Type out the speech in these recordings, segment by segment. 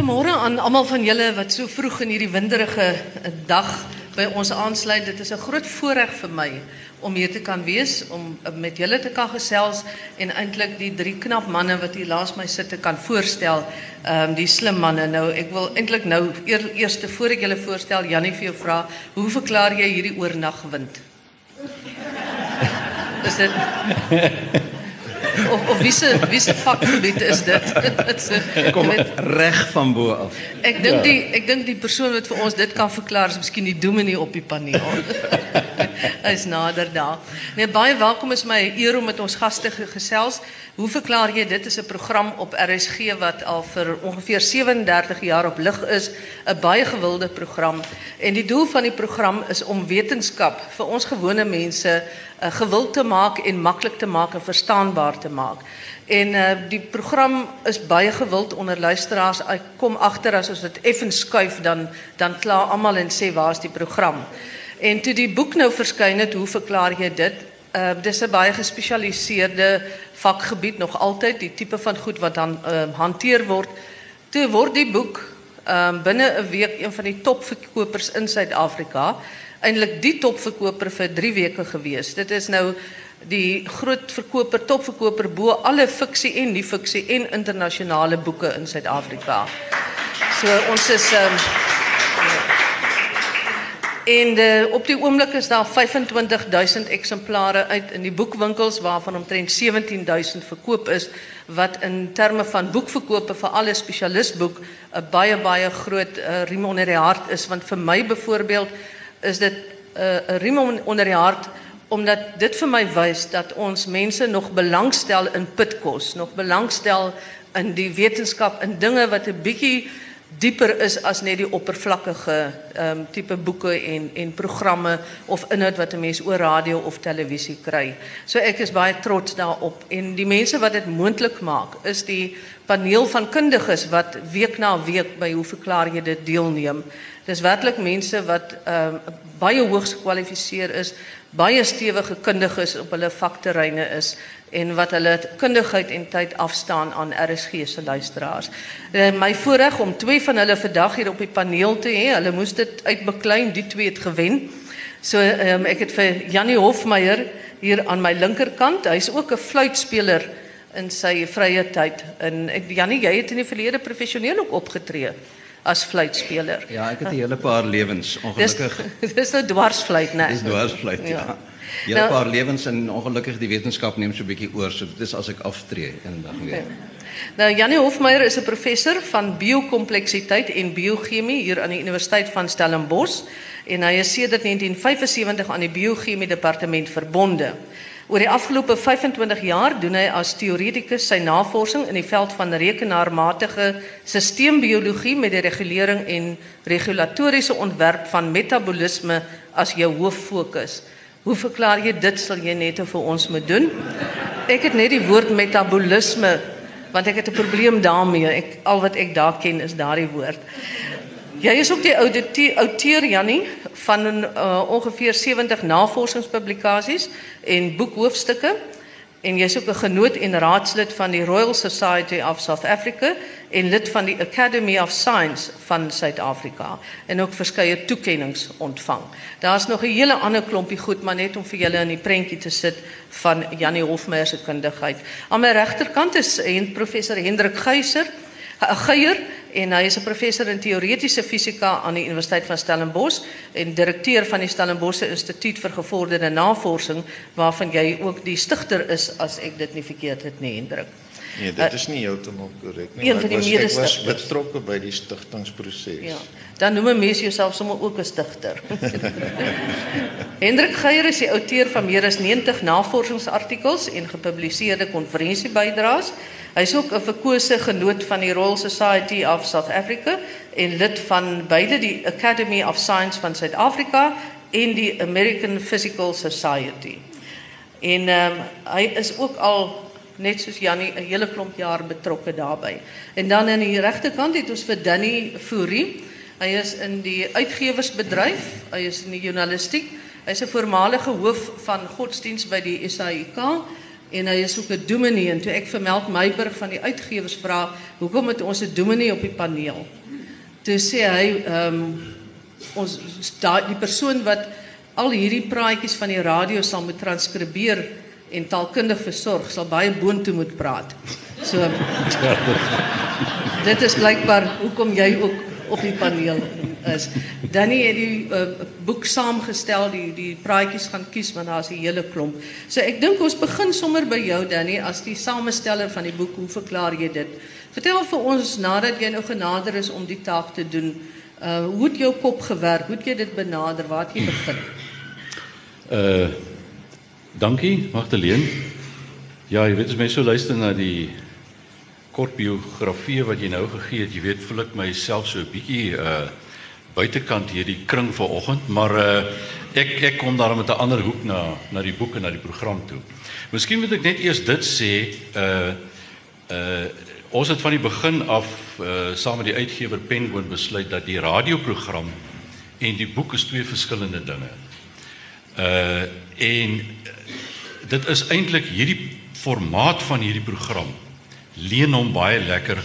Goeiemôre aan almal van julle wat so vroeg in hierdie winderige dag by ons aansluit. Dit is 'n groot voorreg vir my om hier te kan wees, om met julle te kan gesels en eintlik die drie knap manne wat hier langs my sit te kan voorstel. Ehm um, die slim manne. Nou ek wil eintlik nou eer, eers voor ek julle voorstel, Jannie vir jou vra, hoe verklaar jy hierdie oornagwind? Is dit of, of wie se wie se vakgebied is dit? dit kom reg van bo af. Ek dink die ek dink die persoon wat vir ons dit kan verklaar is miskien die dominee op die paneel. Hy is nader daar. Nee, baie welkom is my eer om met ons gaste gesels. Hoe verklaar jy dit is 'n program op RSG wat al vir ongeveer 37 jaar op lig is, 'n baie gewilde program. En die doel van die program is om wetenskap vir ons gewone mense uh, gewild te maak en maklik te maak en verstaanbaar te maak. En uh, die program is baie gewild onder luisteraars. Ek kom agter as ons dit effens skuif dan dan kla almal en sê waar's die program. En toe die boek nou verskyn het, hoe verklaar jy dit? Uh dis 'n baie gespesialiseerde vakgebied nog altyd, die tipe van goed wat dan uh, hanteer word. Toe word die boek ehm uh, binne 'n week een van die topverkopers in Suid-Afrika eintlik die topverkoper vir 3 weke gewees. Dit is nou die groot verkoper, topverkoper bo alle fiksie en nie fiksie en internasionale boeke in Suid-Afrika. So ons is um, En de, op die oomblik is daar 25000 eksemplare uit in die boekwinkels waarvan omtrent 17000 verkoop is wat in terme van boekverkope vir alle spesialistboek 'n baie baie groot uh, riem onder die hart is want vir my byvoorbeeld is dit 'n uh, riem onder die hart omdat dit vir my wys dat ons mense nog belangstel in pitkos, nog belangstel in die wetenskap in dinge wat 'n bietjie dieper is as net die oppervlakkige ehm um, tipe boeke en en programme of inhoud wat 'n mens oor radio of televisie kry. So ek is baie trots daarop en die mense wat dit moontlik maak is die paneel van kundiges wat week na week by hoe verklaar jy dit deelneem. Dis werklik mense wat ehm um, baie hoogs gekwalifiseer is, baie stewige kundiges op hulle vakterreine is en wat hulle kundigheid en tyd afstaan aan RSG se luisteraars. Uh, my voorreg om twee van hulle vandag hier op die paneel te hê. Hulle moes dit uitbeklein, die twee het gewen. So um, ek het vir Jannie Hofmeyer hier aan my linkerkant. Hy's ook 'n fluitspeler in sy vrye tyd. En ek Jannie, jy het in die verlede professioneel ook opgetree as fluitspeler. Ja, ek het 'n hele paar lewens ongelukkig. Dis, dis nou dwarsfluit, né? Dis dwarsfluit, ja. ja. Hele nou, paar lewens en ongelukkig die wetenskap neem so 'n bietjie oor. So dit is as ek aftree eendag weer. Ja. Nou Janie Hofmeyer is 'n professor van biokompleksiteit en biochemie hier aan die Universiteit van Stellenbosch en hy is sedert 1975 aan die biochemie departement verbonde. Oor die afgelope 25 jaar doen hy as teoretikus sy navorsing in die veld van rekenaarmatige sisteembiologie met die regulering en regulatoriese ontwerp van metabolisme as jou hooffokus. Hoe verklaar jy dit sal jy net vir ons moet doen? Ek het net die woord metabolisme want ek het 'n probleem daarmee. Ek al wat ek daar ken is daardie woord. Jy is ook die outeur Jannie van uh, ongeveer 70 navorsingspublikasies en boekhoofstukke en jy's ook 'n genoot en raadslid van die Royal Society of South Africa en lid van die Academy of Science van Suid-Afrika en ook verskeie toekenninge ontvang. Daar's nog 'n hele ander klompie goed, maar net om vir julle in die prentjie te sit van Janie Hofmeyer se kundigheid. Aan my regterkant is en professor Hendrik Geyser, Geyer en hy is 'n professor in teoretiese fisika aan die Universiteit van Stellenbosch en direkteur van die Stellenbosch Instituut vir Gevorderde Navorsing waarvan jy ook die stigter is as ek dit nie verkeerd het nie Hendrik. Nee, dit is nie heeltemal korrek nie. Een van die ek was betrokke by die stigtingsproses. Ja. Dan noem 'n mens jouself sommer ook 'n stigter. Hendrik Geier is die outeur van meer as 90 navorsingsartikels en gepubliseerde konferensiebydraes. Hy is ook 'n verkose genoot van die Royal Society of South Africa en lid van beide die Academy of Science van Suid-Afrika en die American Physical Society. En ehm um, hy is ook al net soos Jannie 'n hele klomp jaar betrokke daarbey. En dan aan die regterkant het ons vir Danny Fourie. Hy is in die uitgewersbedryf, hy is in die journalistiek. Hy's 'n voormalige hoof van godsdiens by die SAIK en hy is ook 'n dominee. En toe ek vir Melk Meiburg van die uitgewers vra hoekom het ons 'n dominee op die paneel? Toe sê hy ehm um, ons daai die persoon wat al hierdie praatjies van die radio sal moet transkribeer en taalkundig versorg sal baie boontoe moet praat. So Dit is blykbaar hoekom jy ook op die paneel is. Danny het die uh, boek saamgestel, die die praatjies gaan kies want daar's 'n hele klomp. So ek dink ons begin sommer by jou Danny as die samesteller van die boek. Hoe verklaar jy dit? Vertel vir ons nadat jy nou genader is om die taak te doen. Uh hoe het jou kop gewerk? Hoe het jy dit benader? Waar het jy begin? Uh dankie, Magdalene. Ja, jy weet as mens so luister na die kort biografie wat jy nou gegee het, jy weet voel ek myself so 'n bietjie uh buitekant hierdie kring vanoggend, maar uh ek ek kom daar met 'n ander hoek na na die boeke en na die program toe. Miskien moet ek net eers dit sê, uh uh ons het van die begin af uh saam met die uitgewer Penguin besluit dat die radioprogram en die boek is twee verskillende dinge. Uh en dit is eintlik hierdie formaat van hierdie program leen hom baie lekker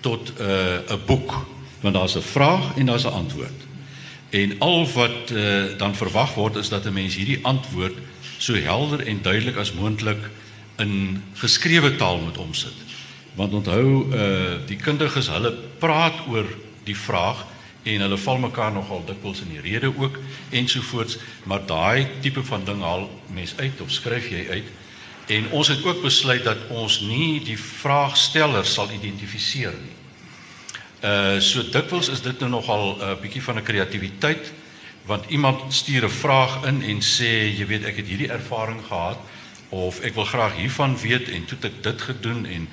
tot 'n uh, 'n boek want daar's 'n vraag en daar's 'n antwoord. En al wat uh, dan verwag word is dat 'n mens hierdie antwoord so helder en duidelik as moontlik in geskrewe taal moet omsit. Want onthou uh die kundiges hulle praat oor die vraag en hulle val mekaar nogal dikwels in die rede ook ensovoorts, maar daai tipe van ding haal mens uit of skryf jy uit En ons het ook besluit dat ons nie die vraagsteller sal identifiseer nie. Uh so dikwels is dit nou nogal 'n uh, bietjie van 'n kreatiwiteit want iemand stuur 'n vraag in en sê jy weet ek het hierdie ervaring gehad of ek wil graag hiervan weet en toe het ek dit gedoen en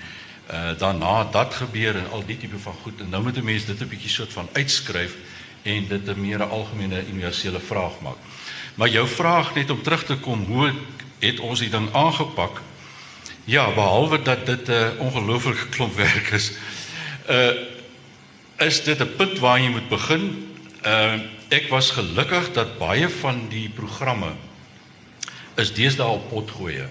uh daarna dat gebeur en al die tipe van goed en nou moet 'n mens dit 'n bietjie soort van uitskryf en dit 'n meer algemene universele vraag maak. Maar jou vraag net om terug te kom hoe het ons die ding aangepak. Ja, behalwe dat dit 'n uh, ongelooflike klomp werk is. Uh is dit 'n punt waar jy moet begin. Uh ek was gelukkig dat baie van die programme is deesdae op potgooi.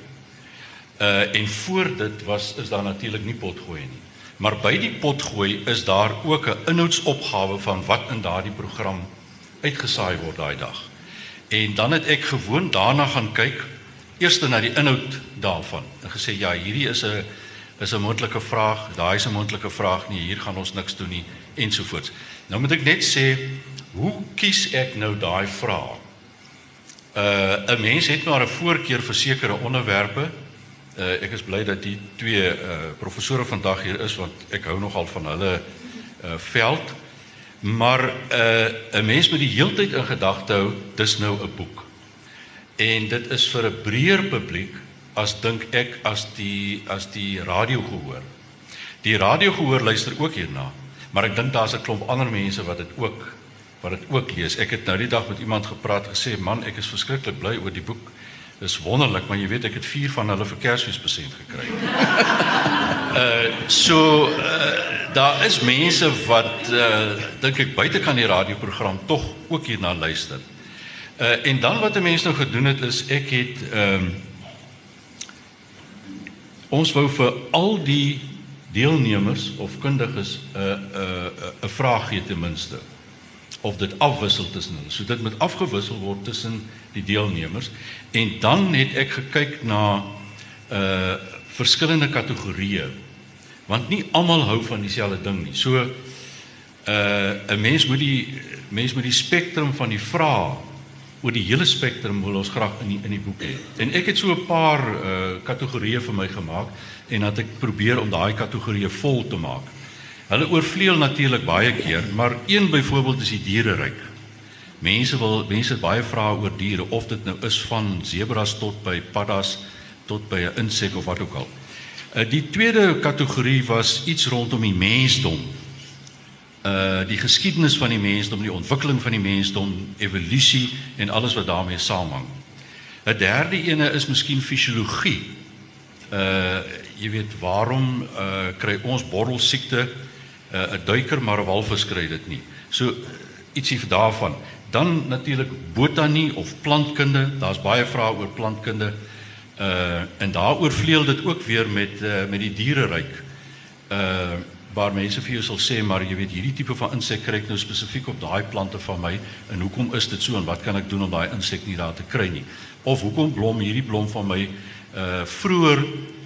Uh en voor dit was is daar natuurlik nie potgooi nie. Maar by die potgooi is daar ook 'n inhoudsopgawe van wat in daardie program uitgesaai word daai dag. En dan het ek gewoon daarna gaan kyk eers na die inhoud daarvan en gesê ja, hierdie is 'n is 'n moontlike vraag, daai is 'n moontlike vraag nie, hier gaan ons niks doen nie ensovoorts. Nou moet ek net sê, hoe kies ek nou daai vraag? Uh 'n mens het maar 'n voorkeur vir sekere onderwerpe. Uh ek is bly dat die twee uh professore vandag hier is want ek hou nogal van hulle uh veld. Maar uh 'n mens moet die heeltyd in gedagte hou, dis nou 'n boek. En dit is vir 'n breër publiek as dink ek as die as die radio gehoor. Die radio gehoor luister ook hierna, maar ek dink daar's 'n klomp ander mense wat dit ook wat dit ook lees. Ek het nou die dag met iemand gepraat gesê, "Man, ek is verskriklik bly oor die boek. Dis wonderlik, maar jy weet ek het 4 van hulle vir Kersfees present gekry." uh so uh, daar is mense wat uh dink ek buite kan die radioprogram tog ook hierna luister. Uh en dan wat 'n mens nou gedoen het is ek het ehm um, ons wou vir al die deelnemers of kundiges 'n uh, 'n uh, 'n uh, vraag gee ten minste of dit afwissel tussen hulle. So dit moet afgewissel word tussen die deelnemers en dan het ek gekyk na uh verskillende kategorieë want nie almal hou van dieselfde ding nie. So uh 'n mens moet die mens moet die spektrum van die vrae oor die hele spektrum wil ons graag in die, in die boek hê. En ek het so 'n paar uh kategorieë vir my gemaak en dat ek probeer om daai kategorieë vol te maak. Hulle oorvleuel natuurlik baie keer, maar een byvoorbeeld is die diereryk. Mense wil mense baie vrae oor diere of dit nou is van sebras tot by paddas tot by 'n insek of wat ook al. Uh die tweede kategorie was iets rondom die mensdom uh die geskiedenis van die mensdom, die ontwikkeling van die mensdom, evolusie en alles wat daarmee saamhang. 'n Derde ene is miskien fisiologie. Uh jy weet waarom uh kry ons bordel siekte 'n uh, duiker maar 'n walvis kry dit nie. So ietsie daarvan. Dan natuurlik botanie of plantkunde. Daar's baie vrae oor plantkunde. Uh en daaroor vleuel dit ook weer met uh, met die diereryk. Uh waar mense vir jou sal sê maar jy weet hierdie tipe van insek kry ek nou spesifiek op daai plante van my en hoekom is dit so en wat kan ek doen om daai insek nie daar te kry nie? Of hoekom blom hierdie blom van my uh vroeër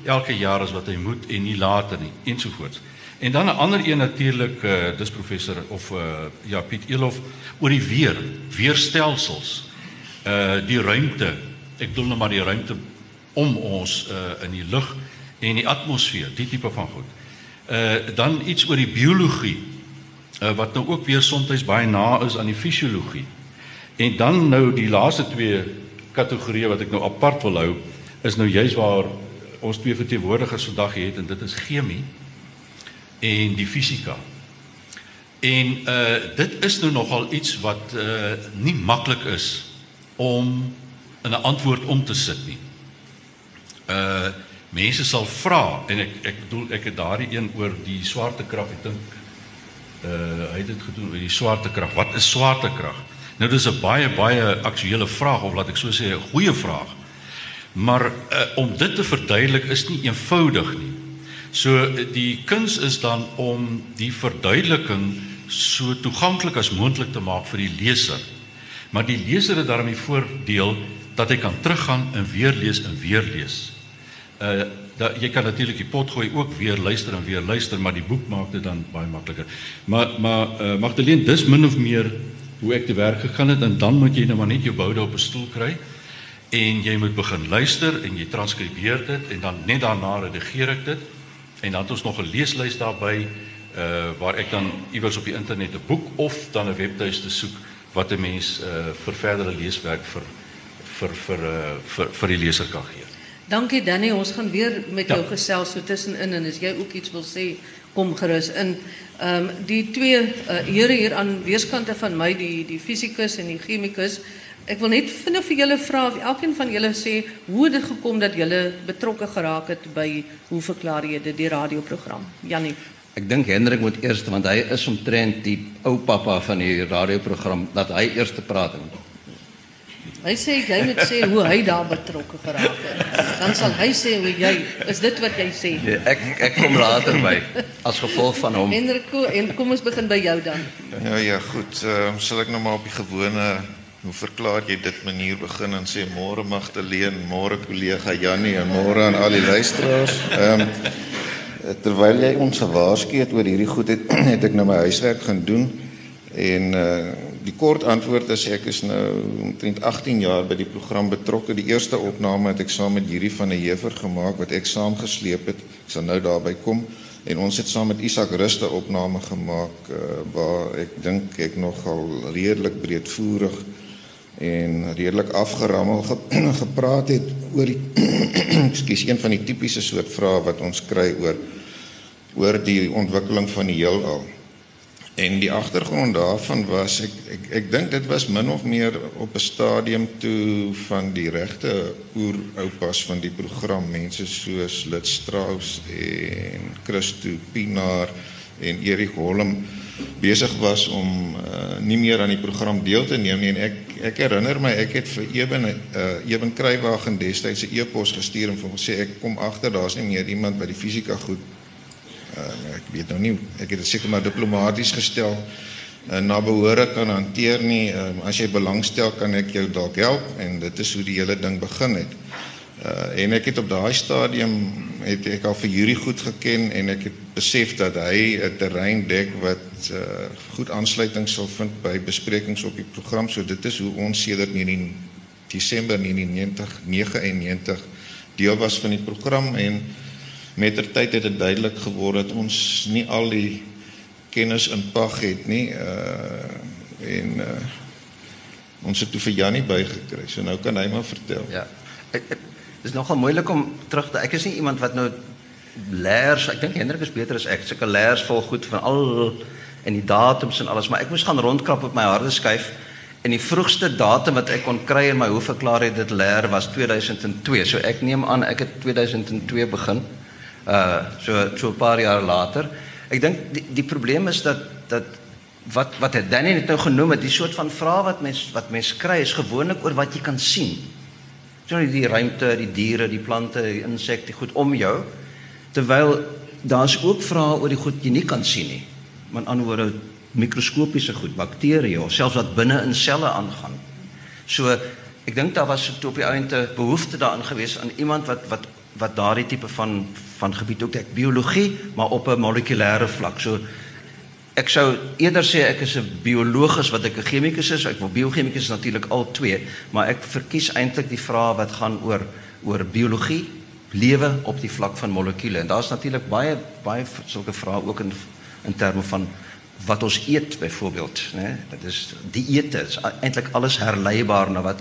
elke jaar as wat hy moet en nie later nie ensovoorts. En dan 'n ander een natuurlik uh dis professor of uh ja Piet Elof oor die weer, weerstelsels. Uh die ruimte. Ek bedoel nou maar die ruimte om ons uh in die lug en die atmosfeer, die tipe van goed. Uh dan iets oor die biologie uh wat nou ook weer soms baie na is aan die fisiologie. En dan nou die laaste twee kategorieë wat ek nou apart wil hou is nou juis waar ons twee verteenwoordigers vandag het en dit is chemie en die fisika. En uh dit is nou nogal iets wat uh nie maklik is om 'n antwoord om te sit nie. Uh mense sal vra en ek ek bedoel ek het daardie een oor die swaartekrag ek dink uh hy het dit gedoen oor die swaartekrag. Wat is swaartekrag? Nou dis 'n baie baie aktuelle vraag of laat ek so sê 'n goeie vraag. Maar uh, om dit te verduidelik is nie eenvoudig nie. So die kuns is dan om die verduideliking so toeganklik as moontlik te maak vir die leser. Maar die leser het daarmee voordeel dat hy kan teruggaan en weer lees en weer lees uh da, jy kan natuurlik die pot gooi ook weer luister en weer luister, maar die boek maak dit dan baie makliker. Maar maar uh, Magdalene, dis min of meer hoe ek te werk gegaan het en dan moet jy nou maar net jou boude op 'n stoel kry en jy moet begin luister en jy transkribeer dit en dan net daarna redigeer ek dit en dan het ons nog 'n leeslys daarbey uh waar ek dan iewers op die internet 'n boek of dan 'n webtuiste soek wat 'n mens uh vir verdere leeswerk vir vir vir uh vir, vir die leser kan gee. Dankie Danny, ons gaan weer met ja. jou gesels so tussenin en as jy ook iets wil sê, kom gerus in. Ehm um, die twee uh, here hier aan weerskante van my, die die fisikus en die chemikus, ek wil net vinnig vir julle vra of elkeen van julle sê hoe het dit gekom dat julle betrokke geraak het by hoe verklaar jy dit die radioprogram? Jannie. Ek dink Hendrik moet eers want hy is omtrent die ou pappa van die radioprogram dat hy eers te praat het. Hy sê jy moet sê hoe hy daar betrokke geraak het. Dan sal hy sê hoe jy is dit wat jy sê. Nee, ek ek kom later by as gevolg van hom. Enrico, en kom ons begin by jou dan. Ja ja, goed. Ehm uh, sal ek nou maar op die gewone hoe verklaar jy dit manier begin en sê môre Magdalene, môre kollega Jannie en môre aan al die luisteraars. Ehm um, terwyl jy ons gewaarsku het oor hierdie goed het, het ek nou my huiswerk gaan doen en uh die kort antwoord is ek is nou omtrent 18 jaar by die program betrokke. Die eerste opname het ek saam met Yuri van der Heever gemaak wat ek saamgesleep het. Ek sal nou daarby kom en ons het saam met Isak Ruste opname gemaak uh, waar ek dink ek nogal redelik breedvoerig en redelik afgerammel ge gepraat het oor die ekskuus een van die tipiese soort vrae wat ons kry oor oor die ontwikkeling van die heelal. En die agtergrond daarvan was ek ek ek dink dit was min of meer op 'n stadium toe van die regte oeroupas van die program mense soos Lit Strauss en Christo Pinaar en Erik Holm besig was om uh, nie meer aan die program deel te neem nie. En ek ek herinner my ek het vir Eben uh, Eben Kruiwagen destyds 'n e-pos gestuur en vir hom sê ek kom agter daar's nie meer iemand by die fisika goed uh, ek weet nou nie ek het dit seker maar diplomaties gestel uh, na behore kan hanteer nie. Uh, as jy belangstel kan ek jou dalk help en dit is hoe die hele ding begin het. Uh, en ek het op daai stadium het ek al vir Yuri goed geken en ek het besef dat hy 'n terrein dek wat uh, goed aansluiting sal vind by besprekings op die program. So dit is hoe ons sedert 19 Desember 1990 99 deel was van die program en mettertyd het dit duidelik geword dat ons nie al die kennis in pag het nie uh en uh ons het toe vir Jannie bygekry. So nou kan hy maar vertel. Ja. Dit is nogal moeilik om terug te ek is nie iemand wat nou leers, ek dink Hendrik is beter as ek. Sulke leers vol goed van al en die datums en alles, maar ek moes gaan rondkrap op my harde skyf en die vroegste datum wat ek kon kry in my hoe verklaar het dit leer was 2002. So ek neem aan ek het 2002 begin uh so so 'n paar jaar later. Ek dink die die probleem is dat dat wat wat het Danny net nou genoem het, die soort van vrae wat mens wat mens kry is gewoonlik oor wat jy kan sien. So die ruimte, die diere, die plante, die insekte, goed om jou. Terwyl daar's ook vrae oor die goed jy nie kan sien nie. Met ander woorde mikroskopiese goed, bakterieë of selfs wat binne in selle aangaan. So ek dink daar was op die einde behoefte daarin gewees aan iemand wat wat wat daardie tipe van van gebied ook ek biologie, maar op 'n molekulêre vlak. So ek sou eerder sê ek is 'n biologus wat ek 'n chemikus is. Ek wil biochemikus is natuurlik al twee, maar ek verkies eintlik die vrae wat gaan oor oor biologie, lewe op die vlak van molekules. En daar's natuurlik baie baie sulke vrae ook in in terme van wat ons eet byvoorbeeld, né? Dit is die ete is eintlik alles herleibaar na wat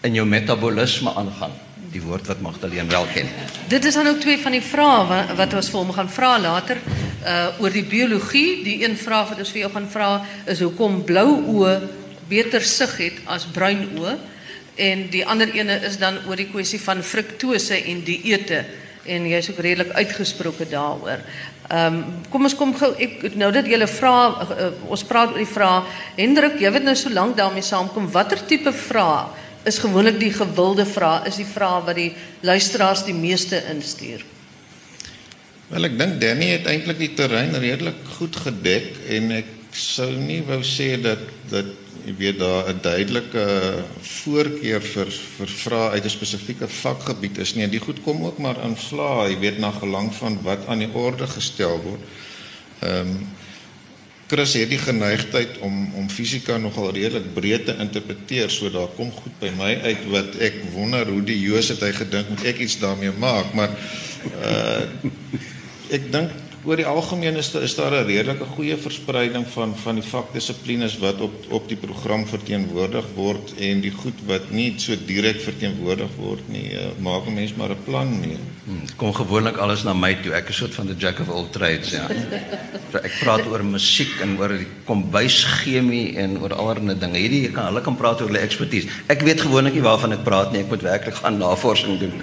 in jou metabolisme aangaan die woord wat Magdalene wel ken. Dit is dan ook twee van die vrae wat, ons vir hom gaan vra later uh oor die biologie. Die een vraag wat ons vir jou gaan vra is hoekom blou oë beter sig het as bruin oë en die ander ene is dan oor die kwessie van fruktose en dieete en jy's ook redelik uitgesproke daaroor. Ehm um, kom ons kom gou ek nou dat jy vra uh, ons praat oor die vraag Hendrik, jy weet nou so lank daarmee saamkom, watter tipe vrae is gewoonlik die gewilde vraag, is die vraag wat die luisteraars die meeste instuur. Wel ek dink Danny het eintlik die terrein redelik goed gedek en ek sou nie wou sê dat dat jy weet daar 'n duidelike voorkeur vir vir vrae uit 'n spesifieke vakgebied is nie. Die goed kom ook maar in vla, jy weet na gelang van wat aan die orde gestel word. Ehm um, Chris het die geneigtheid om om fisika nogal redelik breed te interpreteer. So daar kom goed by my uit wat ek wonder hoe die Joos het hy gedink moet ek iets daarmee maak, maar uh ek dink oor die algemeen is daar is daar 'n redelike goeie verspreiding van van die vakdissiplines wat op op die program verteenwoordig word en die goed wat nie so direk verteenwoordig word nie, uh, maak 'n mens maar 'n plan mee. Hmm, kom gewoonlik alles na my toe. Ek is soort van the jack of all trades, ja. ek praat oor musiek en oor die kombuischemie en oor allerlei dinge. Hierdie jy kan hulle kan praat oor hulle ekspertise. Ek weet gewoonlik nie waarvan ek praat nie. Ek moet werklik gaan navorsing doen.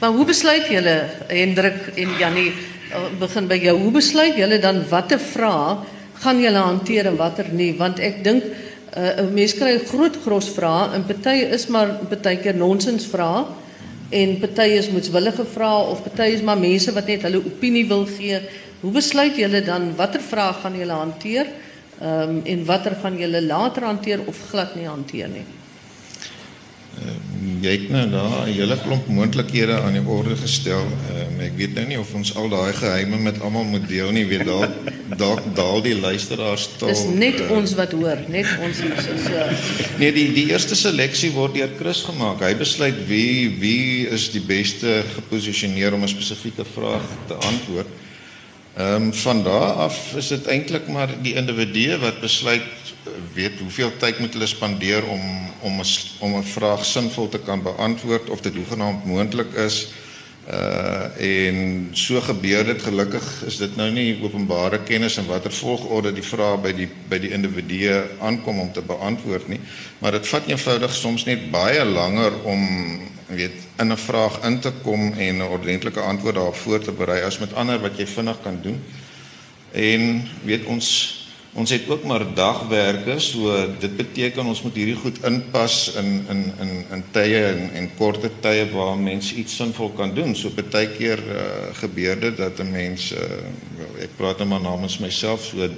Maar hoe besluit julle Hendrik en Jannie Eh, begin by jou. Hoe besluit julle dan watter vrae gaan julle hanteer en watter nie? Want ek dink uh, mense kry groot gros vrae en party is maar partykeer nonsens vrae en party is moetswillige vrae of party is maar mense wat net hulle opinie wil gee. Hoe besluit julle dan watter vrae gaan julle hanteer? Ehm um, en watter gaan julle later hanteer of glad nie hanteer nie? Uh, jy het nou daar 'n hele klomp moontlikhede aan die orde gestel. Uh, ek weet nou nie of ons al daai geheime met almal moet deel nie. Weet dalk dalk daal die luisteraars taal. Dis net uh, ons wat hoor, net ons is so. Nee, die die eerste seleksie word deur Chris gemaak. Hy besluit wie wie is die beste geposisioneer om 'n spesifieke vraag te antwoord. Ehm um, van daar af is dit eintlik maar die individu wat besluit weet hoeveel tyd moet hulle spandeer om om 'n om 'n vraag sinvol te kan beantwoord of dit hoegenaamd moontlik is. Uh en so gebeur dit gelukkig is dit nou nie openbare kennis in watter volgorde die vraag by die by die individu aankom om te beantwoord nie, maar dit vat eenvoudig soms net baie langer om weet in 'n vraag in te kom en 'n ordentlike antwoord daarop voor te berei as met ander wat jy vinnig kan doen. En weet ons Ons het ook maar dagwerke, so dit beteken ons moet hierdie goed inpas in in in in tye en en korte tye waar mense iets sinvol kan doen. So baie keer uh, gebeur dit dat 'n mens uh, ek praat nou maar namens myself so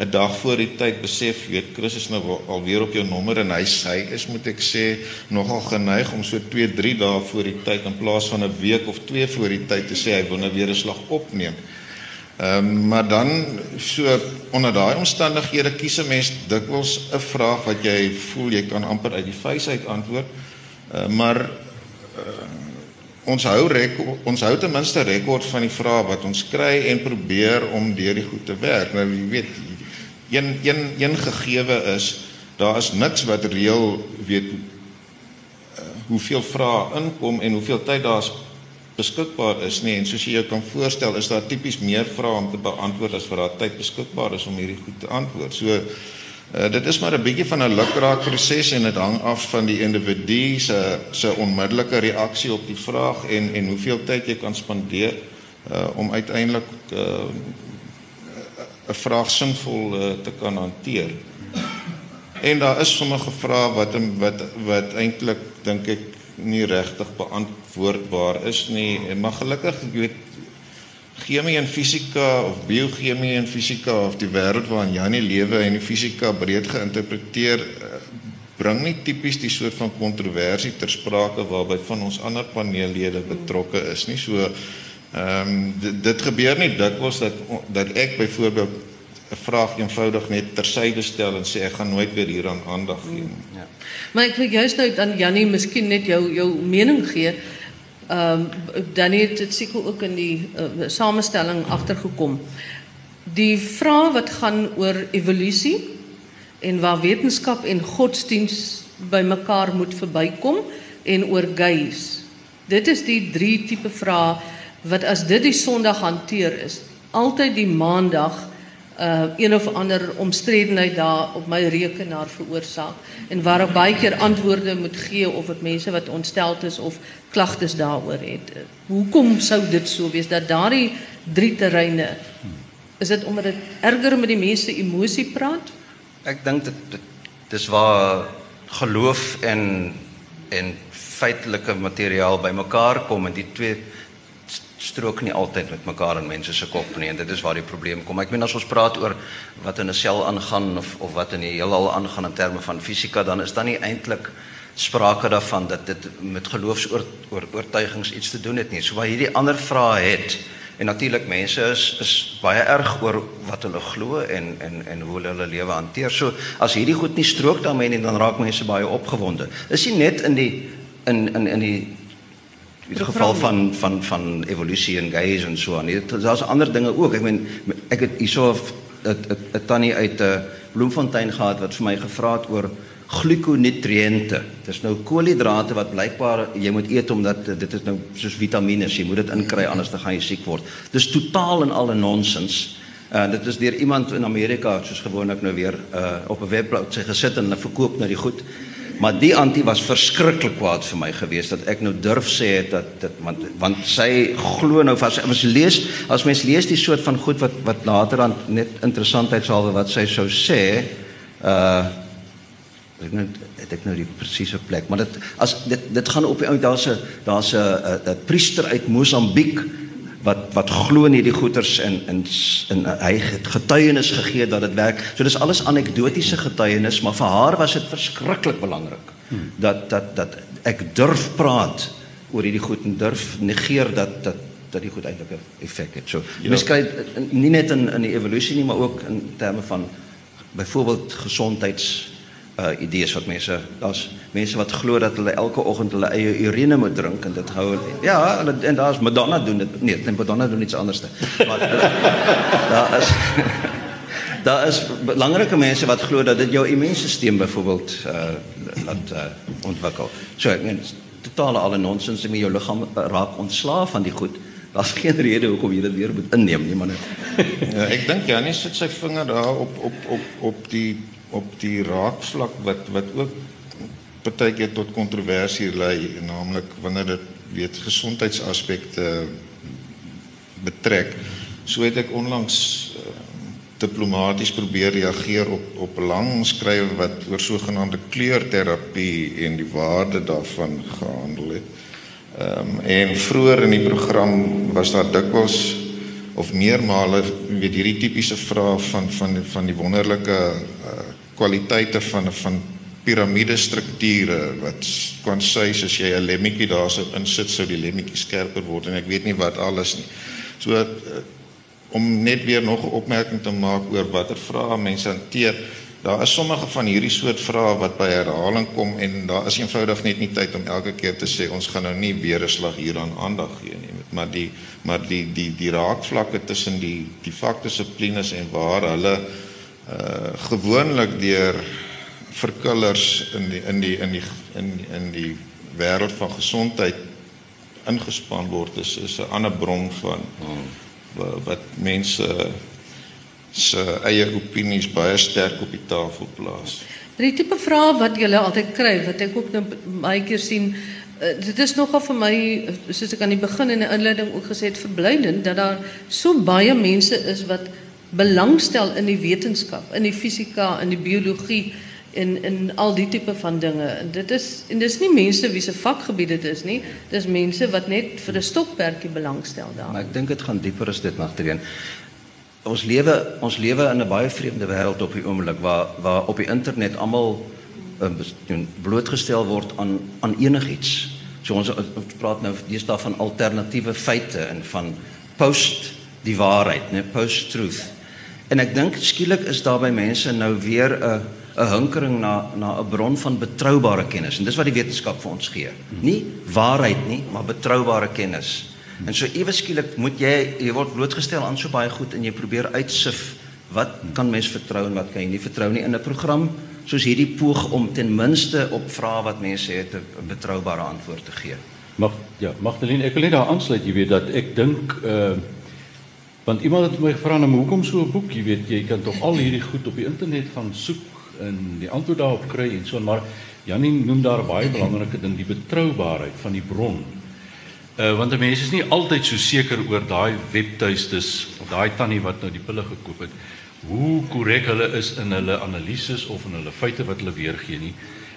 'n dag voor die tyd besef, weet Chris is nou alweer op jou nommer en hy sê is moet ek sê nogal geneig om so 2, 3 dae voor die tyd in plaas van 'n week of 2 voor die tyd te sê hy wil nou weer 'n slag opneem. Ehm um, maar dan so onder daai omstandighede kies 'n mens dikwels 'n vraag wat jy voel jy kan amper uit die vuis uit antwoord. Uh, maar uh, ons hou rekord, ons hou ten minste rekord van die vrae wat ons kry en probeer om deur die goed te werk. Nou jy weet een een een gegewe is daar is niks wat reël weet uh, hoeveel vrae inkom en hoeveel tyd daar is beskikbaar is nie en soos jy jou kan voorstel is daar tipies meer vrae om te beantwoord as wat daar tyd beskikbaar is om hierdie goed te antwoord. So uh, dit is maar 'n bietjie van 'n lukraak proses en dit hang af van die individu se se onmiddellike reaksie op die vraag en en hoeveel tyd jy kan spandeer uh, om uiteindelik uh, 'n vraag sinvol uh, te kan hanteer. En daar is sommige vrae wat wat wat eintlik dink ek nie regtig beantwoordbaar is nie. Maar gelukkig, ek weet chemie en fisika of biochemie en fisika of die wêreld waarin Janie lewe en die fisika breed geïnterpreteer eh, bring nie tipies die soort van kontroversie ter sprake waarby van ons ander paneellede betrokke is nie. So ehm um, dit, dit gebeur nie dikwels dat dat ek byvoorbeeld 'n vraag eenvoudig net tersyde stel en sê ek gaan nooit weer hieraan aandag gee nie. Ja. Maar ek wil juist nou dan Jannie miskien net jou jou mening gee. Ehm um, dan het dit seker ook in die uh, samestelling agtergekom. Die vraag wat gaan oor evolusie en waar wetenskap en godsdiens bymekaar moet verbykom en oor gays. Dit is die drie tipe vrae wat as dit die Sondag hanteer is, altyd die Maandag uh een of ander omstredenheid daar op my rekenaar veroorsaak en waar ek baie keer antwoorde moet gee of dit mense wat ontsteld is of klagtes daaroor het. Hoekom sou dit so wees dat daardie drie terreine is dit omdat dit erger met die mense emosie praat? Ek dink dit, dis waar geloof en en feitelike materiaal bymekaar kom en die twee strook nie altyd met mekaar in mense se kop nie en dit is waar die probleem kom. Ek meen as ons praat oor wat in 'n sel aangaan of of wat in die heelal aangaan in terme van fisika dan is dan nie eintlik sprake daarvan dat dit met geloofsoortuigings iets te doen het nie. So waar hierdie ander vrae het en natuurlik mense is is baie erg oor wat hulle glo en en en hoe hulle hulle lewe hanteer. So as hierdie goed nie strook daarmee nie dan raak mense baie opgewonde. Is nie net in die in in in die in die geval van van van evolusie en gays en so aan. Daar's ander dinge ook. Ek meen ek het hierso 'n tannie uit 'n uh, Bloemfontein gehad wat vir my gevra het oor glikonutriënte. Dis nou koolhidrate wat blykbaar jy moet eet omdat dit is nou soos vitamiene, jy moet dit inkry anders dan gaan jy siek word. Dis totaal en al 'n nonsens. En uh, dit is deur iemand in Amerika soos gewoonlik nou weer uh, op 'n webblad sy gesit en verkoop nou die goed. Maar die antie was verskriklik kwaad vir my gewees dat ek nou durf sê het dat dit want want sy glo nou vas as lees as mens lees die soort van goed wat wat later dan net interessantheidshalwe wat sy sou sê uh ek net het ek nou die presiese plek maar dit as dit dit gaan op daar's 'n daar's 'n 'n priester uit Mosambiek wat wat glo in hierdie goeters en in in hy het getuienis gegee dat dit werk. So dis alles anekdotiese getuienis, maar vir haar was dit verskriklik belangrik dat dat dat ek durf praat oor hierdie goed en durf negeer dat dat dat die goed eintlik 'n effek het. So ja. mens kry nie net in in die evolusie nie, maar ook in terme van byvoorbeeld gesondheids uh idees wat mense daar's mense wat glo dat hulle elke oggend hulle eie urine moet drink en dit hou ja hulle en daar's Madonna doen dit. Nee net Madonna doen iets anderste maar daar is daar is belangrike mense wat glo dat dit jou immuunstelsel byvoorbeeld uh laat uh, ontwikkel. So ek meen totale alle nonsens en jou liggaam raak ontslaaf van die goed. Daar's geen rede hoekom jy dit weer moet inneem nie, man. ja, ek dink Janie sit sy vinger daar op op op op die op die raakvlak wat wat ook partykeer tot kontroversie lei, naamlik wanneer dit weet gesondheidsaspekte betrek. So het ek onlangs uh, diplomaties probeer reageer op op 'n lang skrywe wat oor sogenaamde kleurterapie en die waarde daarvan gehandel het. Ehm um, en vroeër in die program was daar dikwels of meermale weet hierdie tipiese vrae van van van die wonderlike uh, kwaliteite van van piramidestrukture wat kan sê as jy 'n lemmetjie daarso insit sou die lemmetjie skerper word en ek weet nie wat alles nie. So uh, om net weer nog 'n opmerking te maak oor watter vrae mense hanteer. Daar is sommige van hierdie soort vrae wat by herhaling kom en daar is eenvoudig net nie tyd om elke keer te sê ons gaan nou nie weer 'n slag hieraan aandag gee nie. Maar die maar die die die raakvlakke tussen die die vakdissiplines en waar hulle uh gewoonlik deur verkullers in die in die in die in in die wêreld van gesondheid ingespan word is is 'n ander bron van wat mense se eie opinies baie sterk op die tafel plaas. Die tipe vrae wat jy altyd kry wat ek ook nou baie keer sien uh, dit is nogal vir my soos ek aan die begin in 'n inleiding ook gesê het verblydend dat daar so baie mense is wat belangstel in die wetenskap, in die fisika, in die biologie en en al die tipe van dinge. En dit is en dis nie mense wie se vakgebied dit is nie. Dis mense wat net vir 'n stokperdjie belangstel daar. Maar ek dink dit gaan dieper as dit Magdalene. Ons lewe ons lewe in 'n baie vreemde wêreld op die oomblik waar waar op die internet almal uh, blootgestel word aan aan enigiets. So ons, ons praat nou deesdae van alternatiewe feite en van post die waarheid, né, post truth. En ek dink skielik is daar by mense nou weer 'n 'n hinkering na na 'n bron van betroubare kennis en dis wat die wetenskap vir ons gee. Nie waarheid nie, maar betroubare kennis. En so ewe skielik moet jy jy word blootgestel aan so baie goed en jy probeer uitsif wat kan mens vertrou en wat kan jy nie vertrou nie in 'n program soos hierdie poog om ten minste op vrae wat mense het 'n betroubare antwoord te gee. Mag ja, Magdalene, ek wil net daar aansluit, jy weet dat ek dink uh want iemand het my gevra nou hoekom so 'n boek, jy weet jy kan tog al hierdie goed op die internet gaan soek en die antwoord daarop kry en so maar Janie noem daar baie belangrike ding die betroubaarheid van die bron. Uh want mense is nie altyd so seker oor daai webtuistes of daai tannie wat nou die pille gekoop het hoe korrek hulle is in hulle analises of in hulle feite wat hulle weergee nie.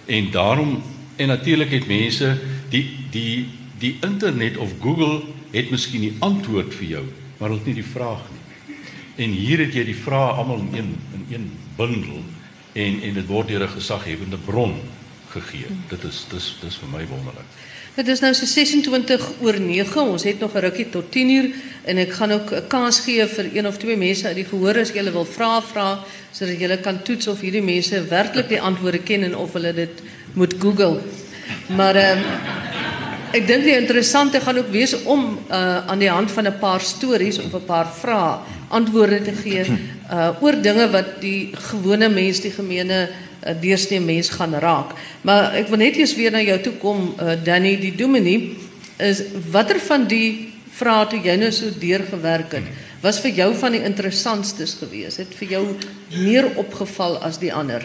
En daarom en natuurlik het mense die die die internet of Google het miskien die antwoord vir jou, maar hulle het nie die vraag nie. En hier het jy die vrae almal in een in een bundel en en dit word deur 'n gesaghebende bron gegee. Dit is dis dis vir my wonderlik. Dit is nou so 26 oor 9. Ons het nog 'n rukkie tot 10 uur en ek gaan ook 'n kans gee vir een of twee mense uit die gehoor as julle wil vra vra sodat julle kan toets of hierdie mense werklik die antwoorde ken en of hulle dit moet Google. Maar ehm um, ek dink die interessante gaan ook wees om uh, aan die hand van 'n paar stories of 'n paar vrae antwoorde te gee uh, oor dinge wat die gewone mens, die gemeene uh, deursnee mens gaan raak. Maar ek wil net eers weer na jou toe kom, uh, Danny, die dominee is watter van die vrae toe jy nou so deurgewerk het, was vir jou van die interessantstes geweest? Het vir jou meer opgeval as die ander?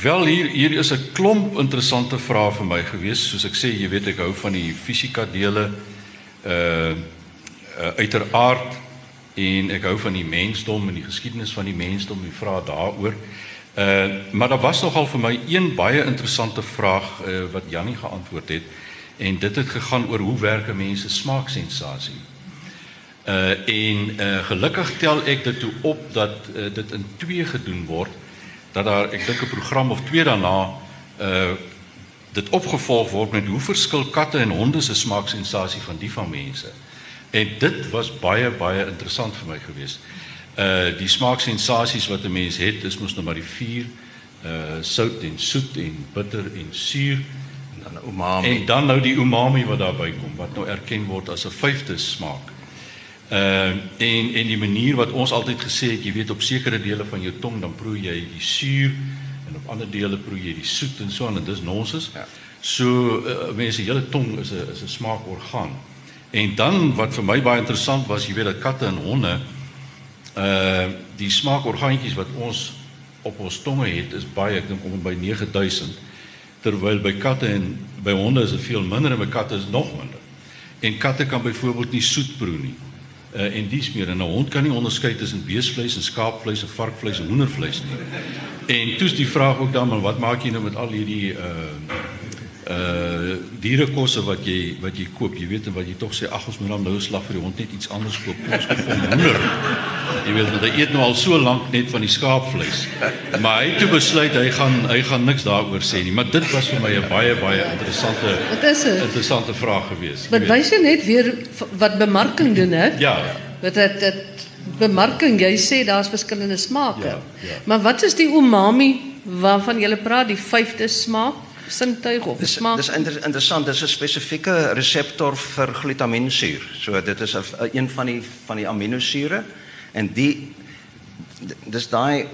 Wel hier hier is 'n klomp interessante vrae vir my gewees. Soos ek sê, jy weet ek hou van die fisika dele uh, uh uiteraard en ek hou van die mensdom en die geskiedenis van die mensdom en vra daaroor. Uh maar daar was nogal vir my een baie interessante vraag uh, wat Jannie geantwoord het en dit het gegaan oor hoe werk 'n mens se smaaksensasie. Uh en uh gelukkig tel ek dit toe op dat uh, dit in twee gedoen word dat daar ek dink 'n program of twee daarna uh dit opgevolg word met hoe verskil katte en honde se smaaksensasie van die van mense. En dit was baie baie interessant vir my geweest. Uh die smaaksensasies wat 'n mens het, is mos nou maar die vier uh sout en soet en bitter en suur en dan umami. En dan nou die umami wat daarbey kom wat nou erken word as 'n vyfde smaak. Uh en en die manier wat ons altyd gesê het, jy weet op sekere dele van jou tong dan proe jy die suur en op ander dele proe jy die soet en so en dis nonsens. Ja. So uh, mense hele tong is 'n is 'n smaakorgaan. En dan wat vir my baie interessant was, jy weet dat katte en honde uh die smaakorgaantjies wat ons op ons tonge het is baie ek dink om by 9000 terwyl by katte en by honde is dit veel minder en by katte is nog minder. En katte kan byvoorbeeld nie soet proe nie. Uh en dis meer en 'n hond kan nie onderskei tussen beesvleis en skaapvleis en varkvleis en hoendervleis nie. En toets die vraag ook dan maar wat maak jy nou met al hierdie uh uh dierekosse wat jy wat jy koop, jy weet en wat jy tog sê ag ons moet dan nou 'n slag vir die hond net iets anders koop. Ons koop vir hoender. Jy weet want hy eet nou al so lank net van die skaapvleis. Maar hy het toe besluit hy gaan hy gaan niks daaroor sê nie, maar dit was vir my 'n baie baie interessante Wat is dit? interessante vraag geweest. Wat wys jy net weer wat bemarking doen hè? Ja. Wat dit dit bemarking, jy sê daar's verskillende smake. Ja, ja. Maar wat is die umami waarvan jy praat, die vyfde smaak? Sintuig of dis, smaak. Dis inter, interessant, dis 'n spesifieke reseptor vir glutamiensuur. So dit is 'n een van die van die aminosure en die dis daai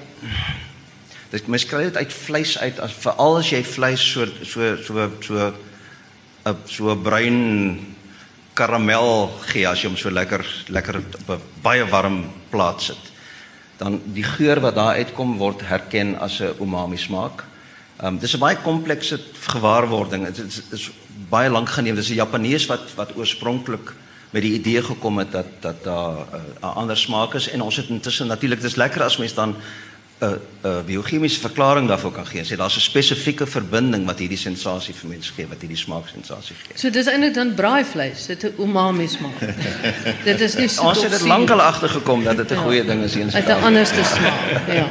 dis mens kry dit uit vleis uit as veral as jy vleis so so so so 'n so bruin karamel gee as jy hom so lekker lekker op 'n baie warm plaas sit. Dan die geur wat daar uitkom word herken as 'n umami smaak. Ehm um, dis 'n baie komplekse gewaarwording. Dit is, is baie lank geneem. Dis 'n Japanees wat wat oorspronklik met die idee gekom het dat dat daar 'n uh, ander smaak is en ons het intussen natuurlik dis lekker as mens dan 'n 'n biochemiese verklaring daarvoor kan gee sê daar's 'n spesifieke verbinding wat hierdie sensasie vir mense gee, wat hierdie smaaksensasie gee. So dis eintlik dan braaivleis, dit 'n umami smaak. dit is nie so Ons het dit lankal agtergekom dat dit 'n Ja. goeie ding is in uit 'n anderste smaak. Ja.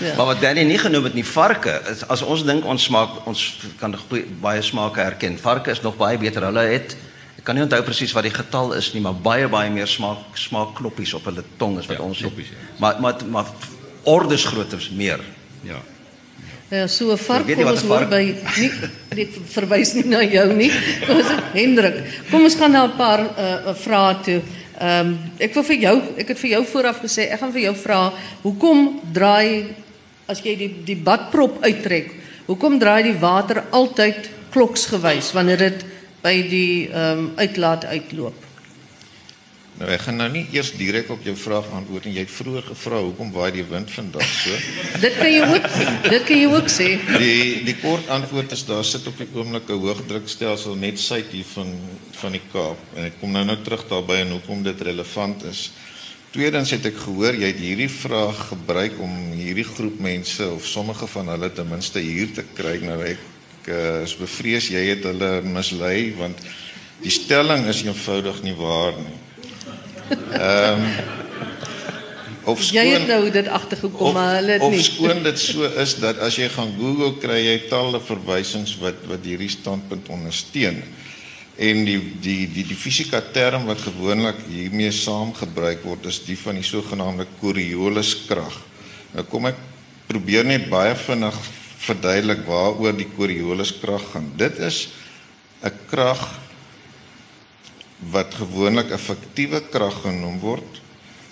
Ja. Maar wat Danny nie genoem het nie, varke, is, as ons dink ons smaak ons kan goeie, baie smake herken. Varke is nog baie beter. Hulle het ek kan nie onthou presies wat die getal is nie, maar baie baie meer smaak smaakknoppies op hulle tong as wat Ja, ons het. knoppies, ja. Maar maar maar ordes groter meer. Ja. Ja, so 'n vark kom ons hoor by nie verwys nie na jou nie. Kom ons Hendrik. Kom ons gaan na 'n paar uh, vrae toe. Ehm um, ek wil vir jou ek het vir jou vooraf gesê ek gaan vir jou vra hoekom draai as jy die die badprop uittrek, hoekom draai die water altyd kloksgewys wanneer dit by die ehm um, uitlaat uitloop? Nou ek gaan nou nie eers direk op jou vraag antwoord nie. Jy het vroeër gevra hoekom waai die wind vandag so? Dit kan jy ook dit kan jy ook sê. Die die kort antwoord is daar sit op die oomblik 'n hoëdrukstelsel net suid hier van van die Kaap en ek kom nou nou terug daarby en hoekom dit relevant is. Tweedens het ek gehoor jy het hierdie vraag gebruik om hierdie groep mense of sommige van hulle ten minste hier te kry. Nou ek uh, is bevrees jy het hulle mislei want die stelling is eenvoudig nie waar nie. Ehm um, of Jy het skoon- nou dit agtergekom, maar hulle het of nie. skoon dit so is dat as jy gaan Google kry jy talle verwysings wat wat hierdie standpunt ondersteun. En die die die die fisika term wat gewoonlik hiermee saamgebruik word is die van die sogenaamde Corioliskrag. Nou kom ek probeer net baie vinnig verduidelik waaroor die Corioliskrag gaan. Dit is 'n krag wat gewoonlik 'n fiktiewe krag genoem word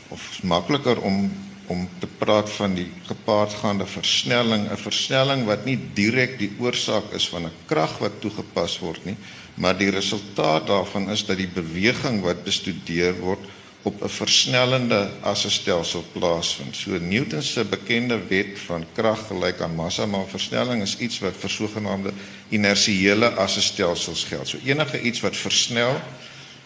of makliker om om te praat van die gepaardgaande versnelling, 'n versnelling wat nie direk die oorsaak is van 'n krag wat toegepas word nie, maar die resultaat daarvan is dat die beweging wat bestudeer word op 'n versnellende assestelsel plaasvind. So Newton se bekende wet van krag gelyk aan massa maal versnelling is iets wat vir sogenaamde inersiële assestelsels geld. So enige iets wat versnel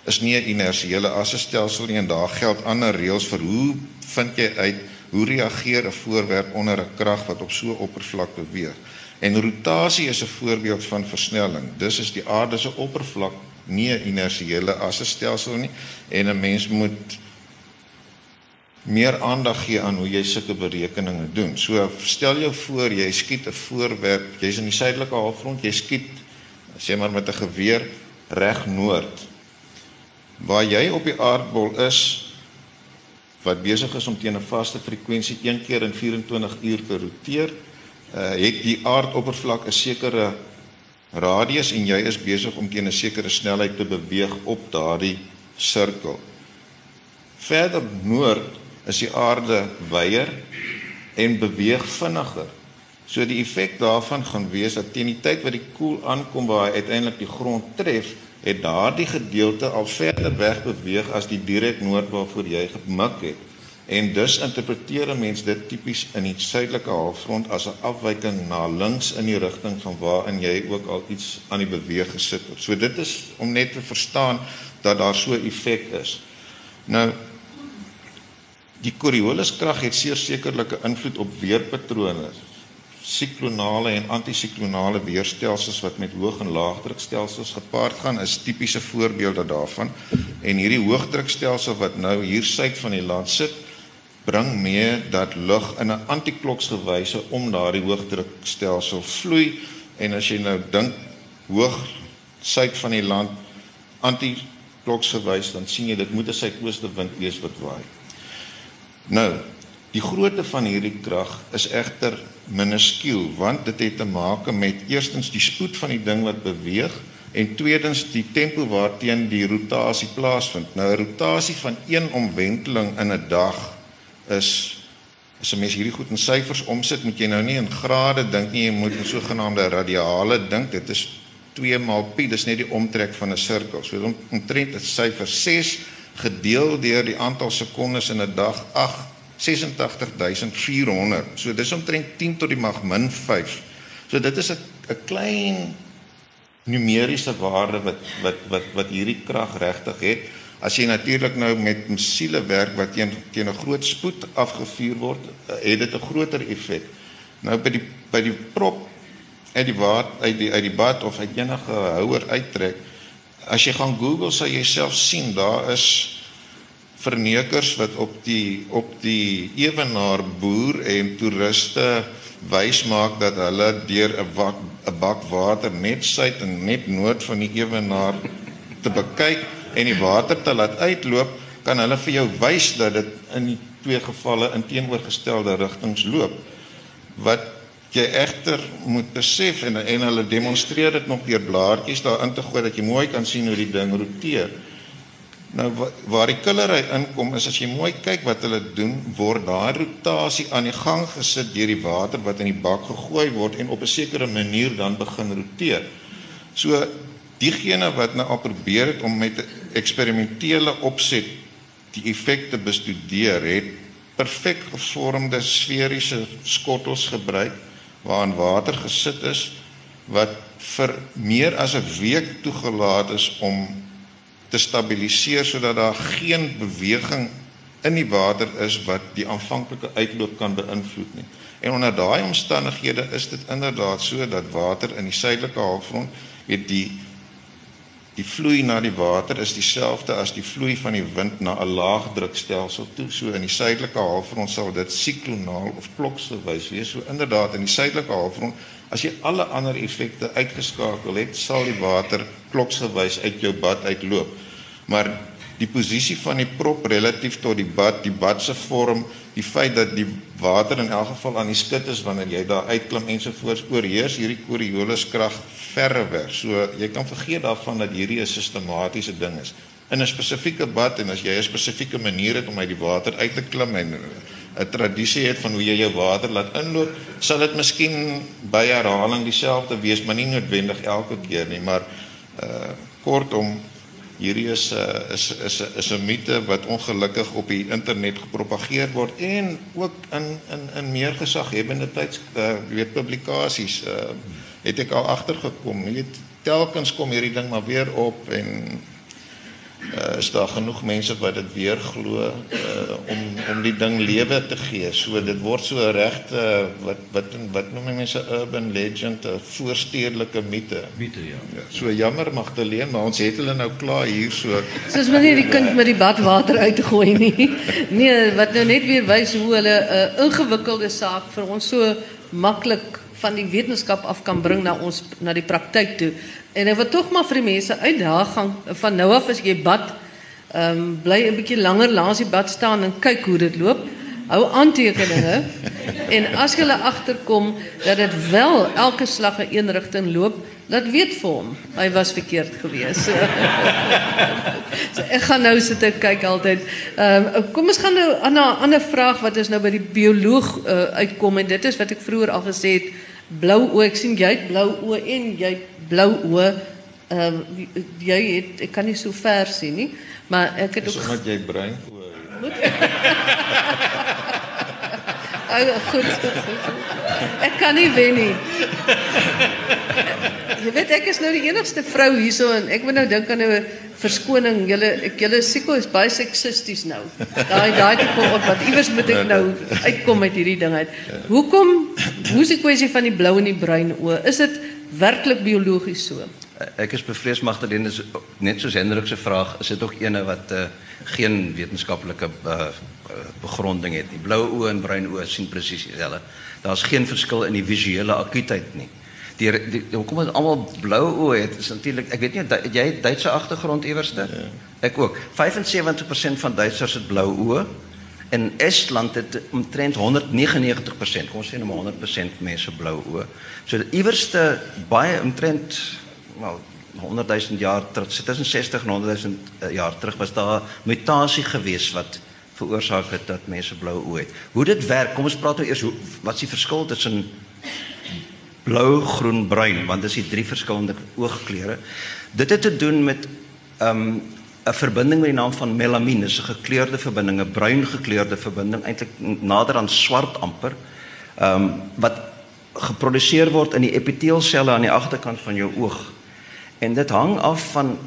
is nie 'n inersiële assestelsel nie en daar geld ander reëls vir hoe vind jy uit hoe reageer 'n voorwerp onder 'n krag wat op so 'n oppervlak beweeg. En rotasie is 'n voorbeeld van versnelling. Dus is die aarde se oppervlak nie 'n inersiële assestelsel nie en 'n mens moet meer aandag gee aan hoe jy sulke berekeninge doen. So stel jou voor jy skiet 'n voorwerp, jy's in die suidelike halfrond, jy skiet sê maar met 'n geweer reg noord. Waar jy op die aardbol is wat besig is om teen 'n vaste frekwensie een keer in 24 uur te roteer, uh, het die aardoppervlak 'n sekere radius en jy is besig om teen 'n sekere snelheid te beweeg op daardie sirkel. Verder noord is die aarde wyer en beweeg vinniger. So die effek daarvan gaan wees dat teen die tyd wat die koel aankom waar hy uiteindelik die grond tref, het daardie gedeelte al verder weg beweeg as die direk noord waarvoor jy gemik het. En dus interpreteer 'n mens dit tipies in die suidelike halfrond as 'n afwyking na links in die rigting van waarin jy ook al iets aan die beweeg gesit het. So dit is om net te verstaan dat daar so 'n effek is. Nou die Corioliskrag het seker sekerlike invloed op weerpatrone siklonale en antisiklonale weerstelsels wat met hoog en laagdrukstelsels gepaard gaan is tipiese voorbeelde daarvan en hierdie hoogdrukstelsel wat nou hier suid van die land sit bring mee dat lug in 'n antikloksgewyse om daardie hoogdrukstelsel vloei en as jy nou dink hoog suid van die land antikloksgewys dan sien jy dit moet 'n suidooste wind wees wat waai. Nou, die grootte van hierdie krag is egter minuskiel want dit het te maak met eerstens die spoed van die ding wat beweeg en tweedens die tempo waarteen die rotasie plaasvind. Nou 'n rotasie van 1 omwenteling in 'n dag is as 'n mens hierdie goed in syfers omsit, moet jy nou nie in grade dink nie, jy moet in sogenaamde radiale dink. Dit is 2 maal pi, dis net die omtrek van 'n sirkel. So om- omtrent 'n syfer 6 gedeel deur die aantal sekondes in 'n dag 8 86400. So dis omtrent 10 tot die mag min 5. So dit is 'n 'n klein numeriese waarde wat wat wat wat hierdie krag regtig het. As jy natuurlik nou met musiele werk wat teen teen 'n groot spoed afgevuur word, het dit 'n groter effek. Nou by die by die prop uit die water uit die uit die bad of uit enige houer uittrek. As jy gaan Google sal jy self sien daar is vernekers wat op die op die ewenaar boer en toeriste wys maak dat hulle deur 'n bak 'n bak water net suid en net noord van die ewenaar te bekyk en die water te laat uitloop, kan hulle vir jou wys dat dit in die twee gevalle in teenoorgestelde rigtings loop. Wat jy egter moet besef en en hulle demonstreer dit nog deur blaartjies daarin te gooi dat jy mooi kan sien hoe die ding roteer. Nou waar die killery inkom is as jy mooi kyk wat hulle doen, word daai rotasie aan die gang gesit deur die water wat in die bak gegooi word en op 'n sekere manier dan begin roteer. So diegene wat nou al probeer het om met 'n eksperimentele opset die effekte bestudeer het, perfek gevormde sferiese skottels gebruik waarin water gesit is wat vir meer as 'n week toegelaat is om te stabiliseer sodat daar geen beweging in die water is wat die aanvanklike uitloop kan beïnvloed nie. En onder daai omstandighede is dit inderdaad so dat water in die suidelike halfrond weet die die vloei na die water is dieselfde as die vloei van die wind na 'n laagdrukstelsel toe. So in die suidelike halfrond sal dit siklonaal of kloksgewys wees. So inderdaad in die suidelike halfrond as jy alle ander effekte uitgeskakel het, sal die water kloksgewys uit jou bad uitloop maar die posisie van die prop relatief tot die bad, die bad se vorm, die feit dat die water in elk geval aan die skit is wanneer jy daar uitklim ensovoorts oorheers hierdie Coriolis krag verrewer. So jy kan vergeet daarvan dat hierdie 'n sistematiese ding is. In 'n spesifieke bad en as jy 'n spesifieke manier het om uit die water uit te klim en 'n tradisie het van hoe jy jou water laat inloop, sal dit miskien by herhaling dieselfde wees, maar nie noodwendig elke keer nie, maar uh kortom hierdie is 'n is is is 'n mite wat ongelukkig op die internet gepropageer word en ook in in in meer gesaghebende tyds uh, weet publikasies uh, het ek al agtergekom. Weet telkens kom hierdie ding maar weer op en uh, is daar genoeg mense wat dit weer glo uh, om om die ding lewe te gee. So dit word so regte uh, wat wat wat noem mense urban legend, 'n voorstedelike mite. Mite ja. ja. So jammer Magdalene, maar ons het hulle nou klaar hier so. Soos wanneer die kind met die badwater uitgooi nie. Nee, wat nou net weer wys hoe hulle 'n uh, ingewikkelde saak vir ons so maklik van die wetenskap af kan bring na ons na die praktyk toe. En ek wil tog maar vir die mense uitdaging van nou af as jy bad, ehm um, bly 'n bietjie langer langs die bad staan en kyk hoe dit loop. Hou aantekeninge en as jy agterkom dat dit wel elke slag in een rigting loop, laat weet vir hom. Hy was verkeerd geweest. so ek gaan nou sit en kyk altyd. Ehm um, kom ons gaan nou aan 'n ander vraag wat is nou by die bioloog uh, uitkom en dit is wat ek vroeër al gesê het blou oë. Ek sien jy het blou oë en jy het blou oë. Ehm uh, jy het ek kan nie so ver sien nie, maar ek het ook omdat jy bruin oë het. Ag goed. Ek kan nie wen nie. Jy weet ek is nou die enigste vrou hierso en ek moet nou dink aan 'n verskoning. Julle ek julle siko is baie seksisties nou. Daai daai tipe op wat iewers moet ek nou uitkom met hierdie ding uit. Hoekom hoe is die kwessie van die blou en die bruin oë? Is dit werklik biologies so? Ek is bevrees Magdalene is net soos Hendrik se vraag, is dit ook ene wat uh, geen wetenskaplike uh, begronding het nie. Blou oë en bruin oë sien presies dieselfde. Daar's geen verskil in die visuele akuutheid nie die, die, die hoekom dit almal blou oë het is natuurlik ek weet nie jy het Duitse agtergrond iewerste ja. ek ook 75% van Duitsers het blou oë en Estland het omtrent 199% kom ons sê nou maar 100% mense blou oë so iewerste baie omtrent wel 100 000 jaar terug tussen 60 en 100 000 eh, jaar terug was daar mutasie gewees wat veroorsaak het dat mense blou oë het. Hoe dit werk, kom ons praat nou eers hoe wat is die verskil tussen blou, groen, bruin, want dis die drie verskillende oogkleure. Dit het te doen met 'n um, 'n verbinding met die naam van melamien, dis 'n gekleurde verbinding, 'n bruin gekleurde verbinding, eintlik nader aan swart amper. Ehm um, wat geproduseer word in die epiteelselle aan die agterkant van jou oog. En dit hang af van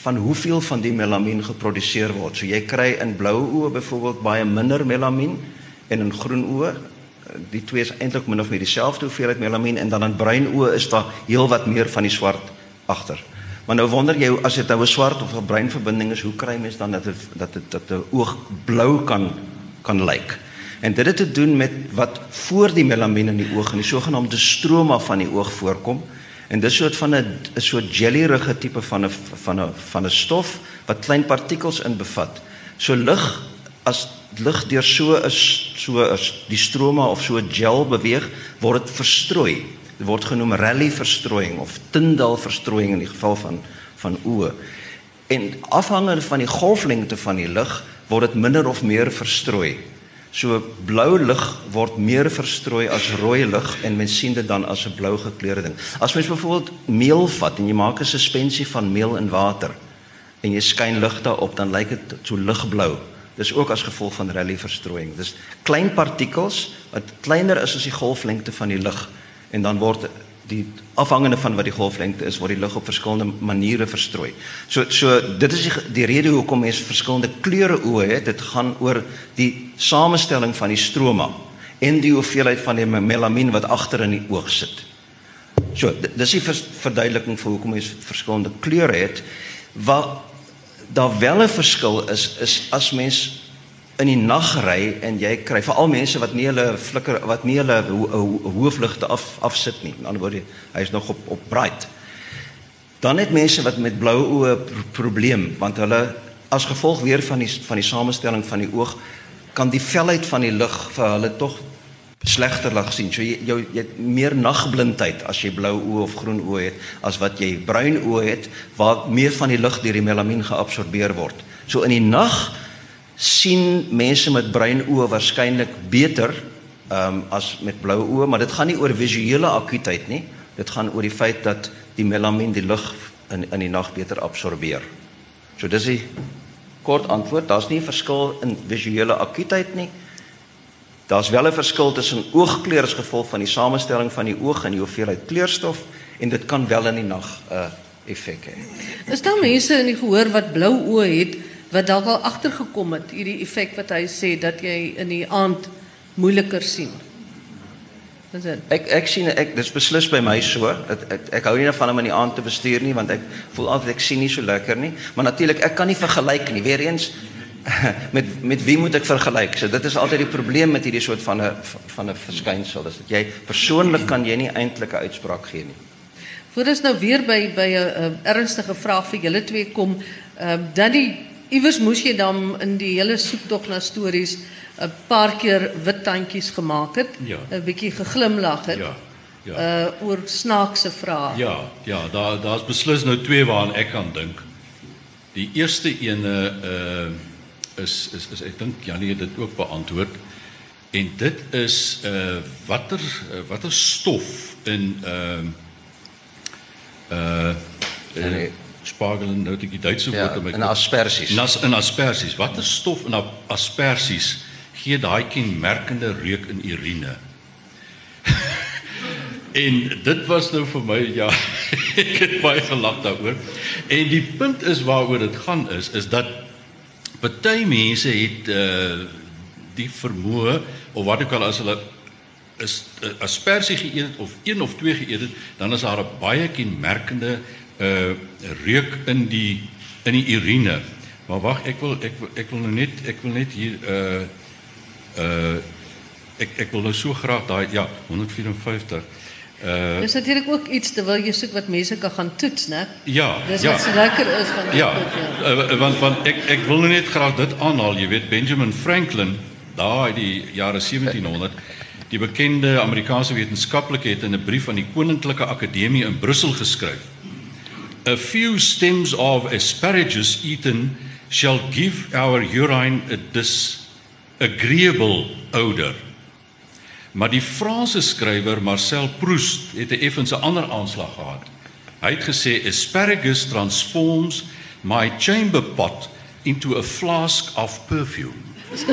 van hoeveel van die melamien geproduseer word. So jy kry in blou oë byvoorbeeld baie minder melamien en in groen oë die twee is eintlik min of meer dieselfde hoeveelheid melamien en dan in bruin oë is daar heelwat meer van die swart agter. Maar nou wonder jy as dit nou 'n swart of 'n bruin verbinding is, hoe kry mens dan dat het, dat dit dat 'n oog blou kan kan lyk? En dit het te doen met wat voor die melamien in die oog en die sogenaamde stroma van die oog voorkom. En dis soort van 'n 'n soort jellyrige tipe van 'n van 'n van 'n stof wat klein partikels in bevat. So lig as lig deur so is so is die stroma of so 'n gel beweeg, word dit verstrooi. Dit word genoem Rayleigh verstrooiing of Tyndall verstrooiing in die geval van van oë. En afhangende van die golflengte van die lig word dit minder of meer verstrooi. So blou lig word meer verstrooi as rooi lig en mens sien dit dan as 'n blou gekleurde ding. As mens byvoorbeeld meel vat en jy maak 'n suspensie van meel in water en jy skyn lig daarop, dan lyk dit so ligblou. Dis ook as gevolg van Rayleigh verstrooiing. Dis klein partikels wat kleiner is as die golflengte van die lig en dan word die afhangende van wat die golflengte is word die lig op verskillende maniere verstrooi. So so dit is die, die rede hoekom mens verskillende kleure oë het. Dit gaan oor die samestelling van die stroma en die hoeveelheid van die melamien wat agter in die oog sit. So dis die verduideliking vir hoekom mens verskillende kleure het. Wat daar wel 'n verskil is is as mens in die nag ry en jy kry veral mense wat nie hulle flikker wat nie hulle ho ho hoofligte af afsit nie. In ander woorde, hy is nog op op bright. Dan het mense wat met blou oë probleem want hulle as gevolg weer van die van die samestelling van die oog kan die velheid van die lig vir hulle tog slegter lig sien. So jy jou jy het meer nagblindheid as jy blou oë of groen oë het as wat jy bruin oë het waar meer van die lig deur die melamien geabsorbeer word. So in die nag sien mense met bruin oë waarskynlik beter um, as met blou oë, maar dit gaan nie oor visuele akuutheid nie. Dit gaan oor die feit dat die melamien die lig in in die nag beter absorbeer. So dis die kort antwoord. Daar's nie 'n verskil in visuele akuutheid nie. Daar's wel 'n verskil tussen oogkleur as gevolg van die samestelling van die oog en die hoeveelheid kleurstof en dit kan wel in die nag 'n uh, effek hê. Is daar mense in die gehoor wat blou oë het wat dalk al agtergekom het hierdie effek wat hy sê dat jy in die aand moeiliker sien. Dis dit. Ek ek sien ek dis beslis by my so. Ek ek, ek hou nie van om in die aand te bestuur nie want ek voel altyd ek sien nie so lekker nie. Maar natuurlik ek kan nie vergelyk nie. Weereens met met wie moet ek vergelyk? So dit is altyd die probleem met hierdie soort van 'n van 'n verskynsel. Dis dat jy persoonlik kan jy nie eintlik 'n uitspraak gee nie. Voordat ons nou weer by by 'n ernstige vraag vir julle twee kom, ehm uh, dan die iewers moes jy dan in die hele soektog na stories 'n paar keer wit tandjies gemaak het, 'n ja. bietjie geglimlag het. Ja. Ja. Uh oor snaakse vrae. Ja, ja, daar daar's beslis nou twee waaraan ek kan dink. Die eerste ene uh is is is ek dink Janie het dit ook beantwoord. En dit is uh watter uh, watter stof in ehm uh uh, uh spargel nou die Duitse woord ja, in asperges. Nas in asperges. Watter stof in asperges gee daai kenmerkende reuk in urine? en dit was nou vir my ja, ek het baie gelag daaroor. En die punt is waaroor dit gaan is is dat party mense het uh die vermoë of wat ek al as hulle is uh, asperges geëet het of een of twee geëet het, dan is daar 'n baie kenmerkende uh reuk in die in die urine. Maar wag, ek wil ek ek wil nou net ek wil net hier uh uh ek ek wil nou so graag daai ja, 154. Uh Dis natuurlik ook iets terwyl jy soek wat mense kan gaan toets, né? Ja. Dis ja. wat so lekker is van Ja. Goed, ja. Uh, want want ek ek wil nou net graag dit aanhaal, jy weet Benjamin Franklin daai die jare 1700 die bekende Amerikaanse wetenskaplike het in 'n brief aan die Koninklike Akademie in Brussel geskryf a few stems of asparagus eaten shall give our urine a disagreeable odor. Maar die Franse skrywer Marcel Proust het 'n effens 'n ander aanslag gehad. Hy het gesê asparagus transforms my chamber pot into a flask of perfume.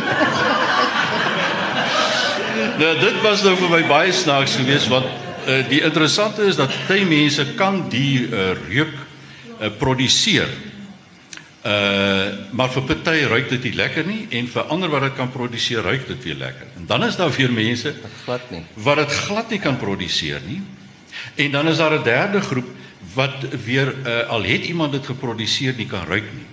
nou dit was nou vir my baie snaaks geweest want uh, die interessante is dat baie mense kan die uh, reuk uh, produseer Uh maar vir party ruik dit nie lekker nie en vir ander wat dit kan produseer ruik dit weer lekker. En dan is daar weer mense Glad nie. wat dit glad nie kan produseer nie. En dan is daar 'n derde groep wat weer uh, al het iemand dit geproduseer nie kan ruik nie.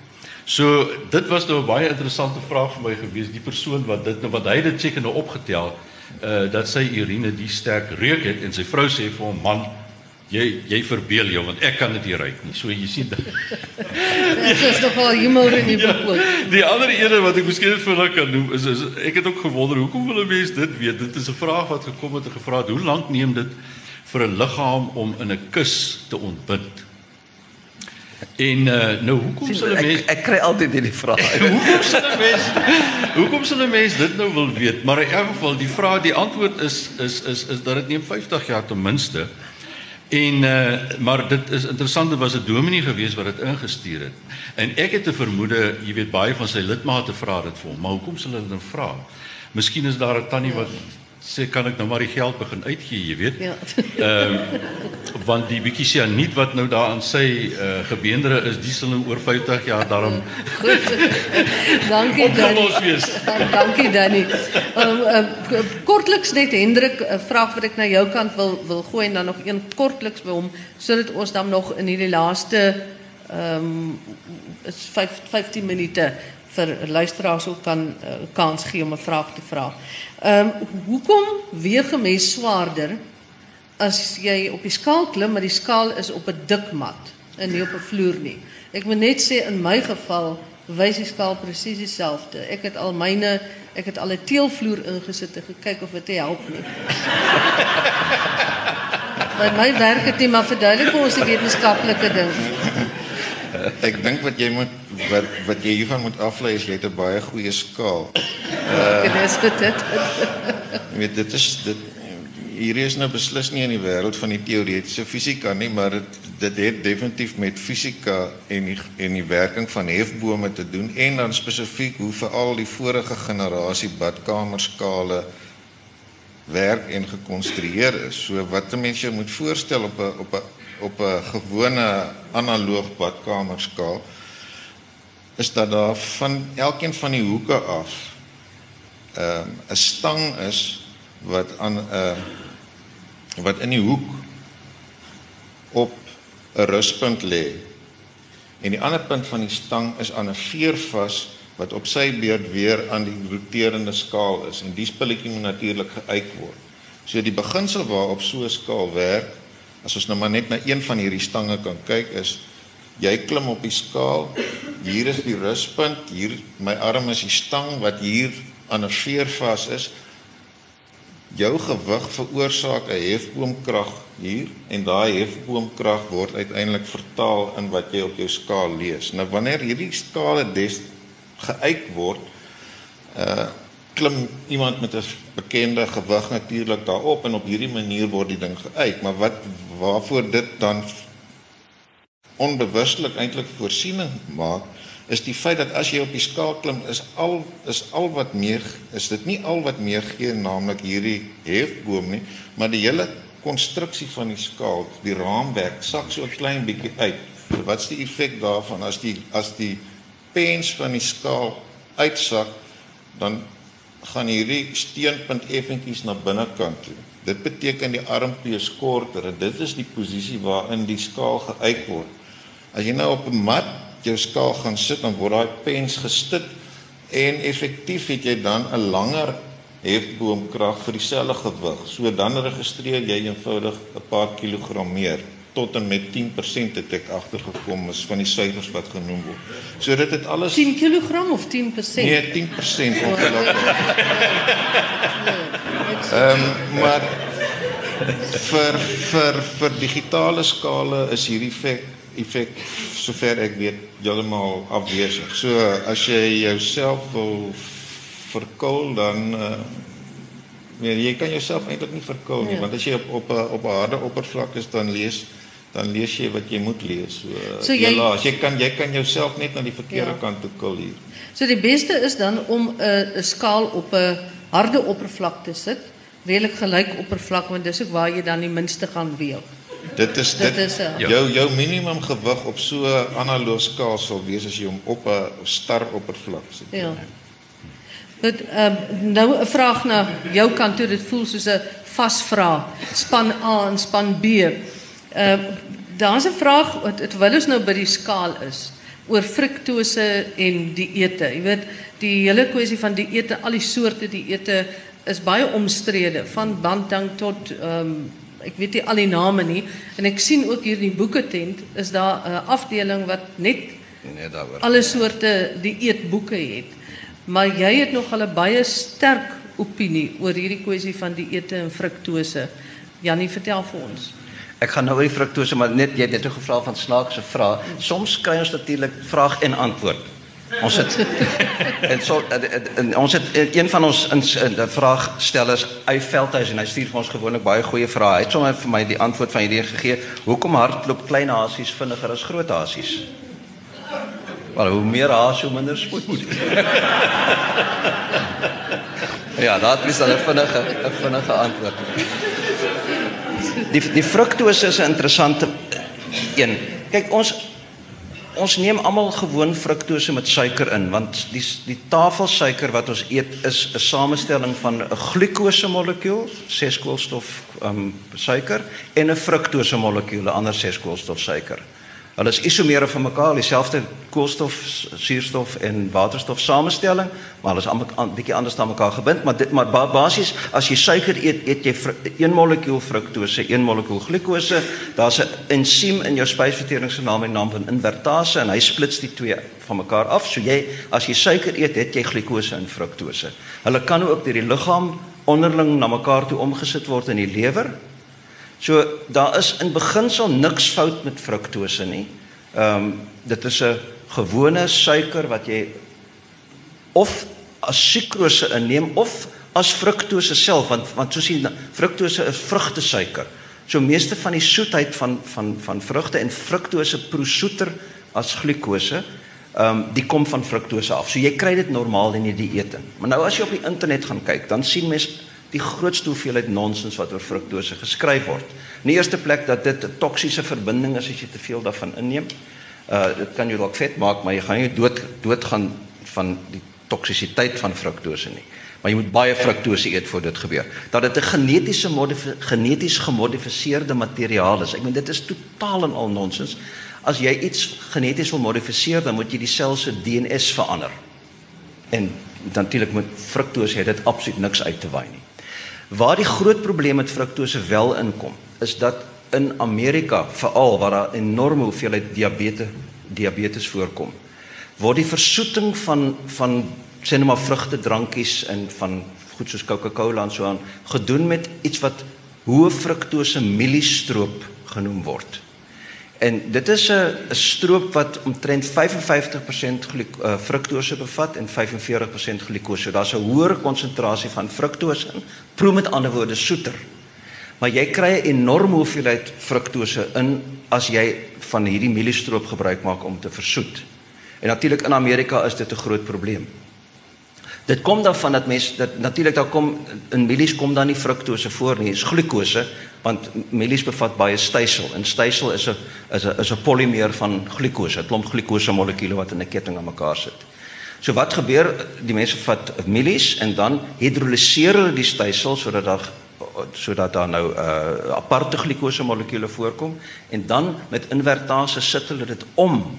So dit was nou 'n baie interessante vraag vir my gewees die persoon wat dit nou wat hy dit seker nou opgetel uh dat sy urine die sterk reuk het en sy vrou sê vir hom man jy jy verbeel jou want ek kan dit nie ruik nie. So jy sien Dit is nogal humor in die boek ook. Die ander ene wat ek miskien vir hulle kan noem is, is ek het ook gewonder hoekom wil 'n mens dit weet? Dit is 'n vraag wat gekom het en gevra het hoe lank neem dit vir 'n liggaam om in 'n kus te ontbind? En uh, nou hoekom sal 'n mens Ek, ek kry altyd hierdie vraag. hoekom sal 'n mens hoekom sal 'n mens dit nou wil weet? Maar in elk geval die vraag die antwoord is is is is dat dit neem 50 jaar ten minste. En uh, maar dit is interessant dit was 'n dominee gewees wat dit ingestuur het. En ek het 'n vermoede, jy weet baie van sy lidmate vra dit vir hom, maar hoekom sal hulle dit vra? Miskien is daar 'n tannie wat sê kan ek nou maar die geld begin uitgee, jy weet. Ja. Ehm want die bietjie sianiet wat nou daar aan sy uh, gebeendere is, die sal nou oor 50 jaar daarom Dankie Danny. wees. Dankie Danny. Um, um, kortliks net Hendrik 'n vraag wat ek na jou kant wil wil gooi en dan nog een kortliks by hom sodat ons dan nog in hierdie laaste ehm um, is 5 15 minute vir luisteraars ook kan uh, kans gee om 'n vraag te vra. Ehm um, hoekom weeg 'n mens swaarder as jy op die skaal klim, maar die skaal is op 'n dik mat en nie op 'n vloer nie. Ek moet net sê in my geval wys die skaal presies dieselfde. Ek het al myne, ek het al 'n teelvloer ingesit en gekyk of dit help nie. By my werk het nie maar verduidelik vir ons die wetenskaplike ding. Ek dink wat jy moet wat wat jy hiervan moet aflei is jy het 'n baie goeie skaal. Ek is dit. dit. Weet dit is dit hier is nou beslis nie in die wêreld van die teoretiese fisika nie, maar dit dit het definitief met fisika en die en die werking van hefbome te doen en dan spesifiek hoe veral die vorige generasie badkamerskale werk en gekonstrueer is. So wat 'n mens jou moet voorstel op 'n op 'n op 'n gewone analoog badkamerskaal is dat daar van elkeen van die hoeke af ehm 'n stang is wat aan 'n uh, wat in die hoek op 'n ruspunt lê. En die ander punt van die stang is aan 'n veer vas wat op sy beurt weer aan die roterende skaal is en die spulletjie moet natuurlik geuit word. So die beginsel waarop so 'n skaal werk, as ons nou maar net na een van hierdie stange kan kyk is jy klim op die skaal. Hier is die ruspunt, hier my arm is die stang wat hier aan 'n veer vas is jou gewig veroorsaak 'n hefboomkrag hier en daai hefboomkrag word uiteindelik vertaal in wat jy op jou skaal lees. Nou wanneer hierdie skale des geuit word, uh klim iemand met 'n bekende gewig natuurlik daarop en op hierdie manier word die ding geuit, maar wat waarvoor dit dan onbewustelik eintlik voorsiening maak is die feit dat as jy op die skaal klim is al is al wat meer is dit nie al wat meer gee naamlik hierdie hefboom nie maar die hele konstruksie van die skaal die raamwerk sak so 'n klein bietjie uit. Wat's die effek daarvan? As die as die pens van die skaal uitsak dan gaan hierdie steenpunt effentjies na binnekant toe. Dit beteken die armpie is korter en dit is die posisie waarin die skaal geuit word as jy nou op 'n mat jou skaal gaan sit dan word daai pens gestit en effektief het jy dan 'n langer hefboomkrag vir dieselfde gewig. So dan registreer jy eenvoudig 'n paar kilogram meer tot en met 10% het ek agtergekom is van die syfers wat genoem word. So dit het alles 10 kg of 10%? Nee, 10% ongelukkig. Ehm um, maar vir vir vir digitale skale is hierdie effek effek sover ek weet heeltemal afwesig. So as jy jouself wil verkoel dan uh, nee, jy kan jouself eintlik nie verkoel nie, Ja. want as jy op op 'n op 'n harde oppervlak is dan lees dan lees jy wat jy moet lees. So, So so jy- kan jy kan jouself net na die verkeerde Ja. kant toe hier. So die beste is dan om 'n 'n skaal op 'n harde oppervlak te sit, redelik gelyk oppervlak want dis ook waar jy dan die minste gaan weeg. Dit is Dit dit is, ja. jou jou minimum gewig op so 'n analoog skaal sal wees as jy hom op 'n star oppervlak sit. Ja. Goed, ehm nou 'n vraag na jou kant toe. Dit voel soos 'n vasvraag. Span A en span B. Ehm daar's 'n vraag wat terwyl ons nou by die skaal is oor fruktose en dieete. Jy weet, die hele kwessie van dieete, al die soorte dieete is baie omstrede, van bantang tot ehm ek weet nie al die name nie en ek sien ook hier in die boeketent is daar 'n afdeling wat net Nee, daaroor. alle soorte dieetboeke het. Maar jy het nog 'n baie sterk opinie oor hierdie kwessie van dieete en fruktose. Jannie, vertel vir ons. Ek gaan nou oor die fruktose, maar net jy het net gevra van snaakse vrae. Soms kry ons natuurlik vraag en antwoord. Ons het en so en, en, ons het een van ons in, in die vraagstellers uit Veldhuis en hy stuur vir ons gewoonlik baie goeie vrae. Hy het sommer vir my die antwoord van hierdie gegee. Hoekom hardloop klein hasies vinniger as groot hasies? Maar hoe meer haas, hoe minder spoed. ja, dat is dan 'n vinnige 'n vinnige antwoord. Die die fruktose is 'n interessante een. Kyk, ons ons neem almal gewoon fruktose met suiker in want die die tafelsuiker wat ons eet is 'n samestelling van 'n glikose molekuul, 6 koolstof um suiker en 'n fruktose molekuul, ander 6 koolstof suiker. Hulle is isomere van mekaar, dieselfde koolstof, suurstof en waterstof samestelling, maar hulle is amper 'n bietjie anders aan mekaar gebind, maar dit maar ba basies as jy suiker eet, eet jy fru- een molekuul fruktose, een molekuul glikose. Daar's 'n ensiem in jou spysvertering se naam en naam van invertase en hy splits die twee van mekaar af. So jy as jy suiker eet, het jy glikose en fruktose. Hulle kan ook deur die liggaam onderling na mekaar toe omgesit word in die lewer. So daar is in beginsel niks fout met fruktose nie. Ehm um, dit is 'n gewone suiker wat jy of as sukrose inneem of as fruktose self want want soos jy fruktose is vrugtesuiker. So meeste van die soetheid van van van vrugte en fruktose proe soeter as glikose. Ehm um, die kom van fruktose af. So jy kry dit normaal in die dieet in. Maar nou as jy op die internet gaan kyk, dan sien mens die grootste hoeveelheid nonsens wat oor fruktose geskryf word. In die eerste plek dat dit 'n toksiese verbinding is as jy te veel daarvan inneem. Uh dit kan jou dalk vet maak, maar jy gaan nie dood dood gaan van die toksisiteit van fruktose nie. Maar jy moet baie fruktose eet voor dit gebeur. Dat dit 'n genetiese geneties gemodifiseerde materiaal is. Ek meen dit is totaal en al nonsens. As jy iets geneties wil modifiseer, dan moet jy die sel se DNS verander. En natuurlik met fruktose het dit absoluut niks uit te waai nie. Waar die groot probleem met fruktose wel inkom, is dat in Amerika veral waar daar enorme hoeveelheid diabetes diabetes voorkom, word die versoeting van van sê net maar vrugtedrankies en van goed soos Coca-Cola en so aan gedoen met iets wat hoë fruktose mieliestroop genoem word. En dit is 'n stroop wat omtrent 55% glik, uh, fruktose bevat en 45% glikose. Daar's 'n hoër konsentrasie van fruktose in. Proe met ander woorde soeter. Maar jy kry 'n enorme hoeveelheid fruktose in as jy van hierdie mieliestroop gebruik maak om te versoet. En natuurlik in Amerika is dit 'n groot probleem. Dit kom daarvan dat mense dat natuurlik daar kom in mielies kom dan nie fruktose voor nie, is glikose want mielies bevat baie stysel en stysel is 'n is 'n is 'n polimeer van glikose, 'n klomp glikose molekuule wat in 'n ketting aan mekaar sit. So wat gebeur? Die mense vat mielies en dan hidroliseer hulle die stysel sodat daar sodat daar nou 'n uh, aparte glikose molekuule voorkom en dan met invertase sit hulle dit om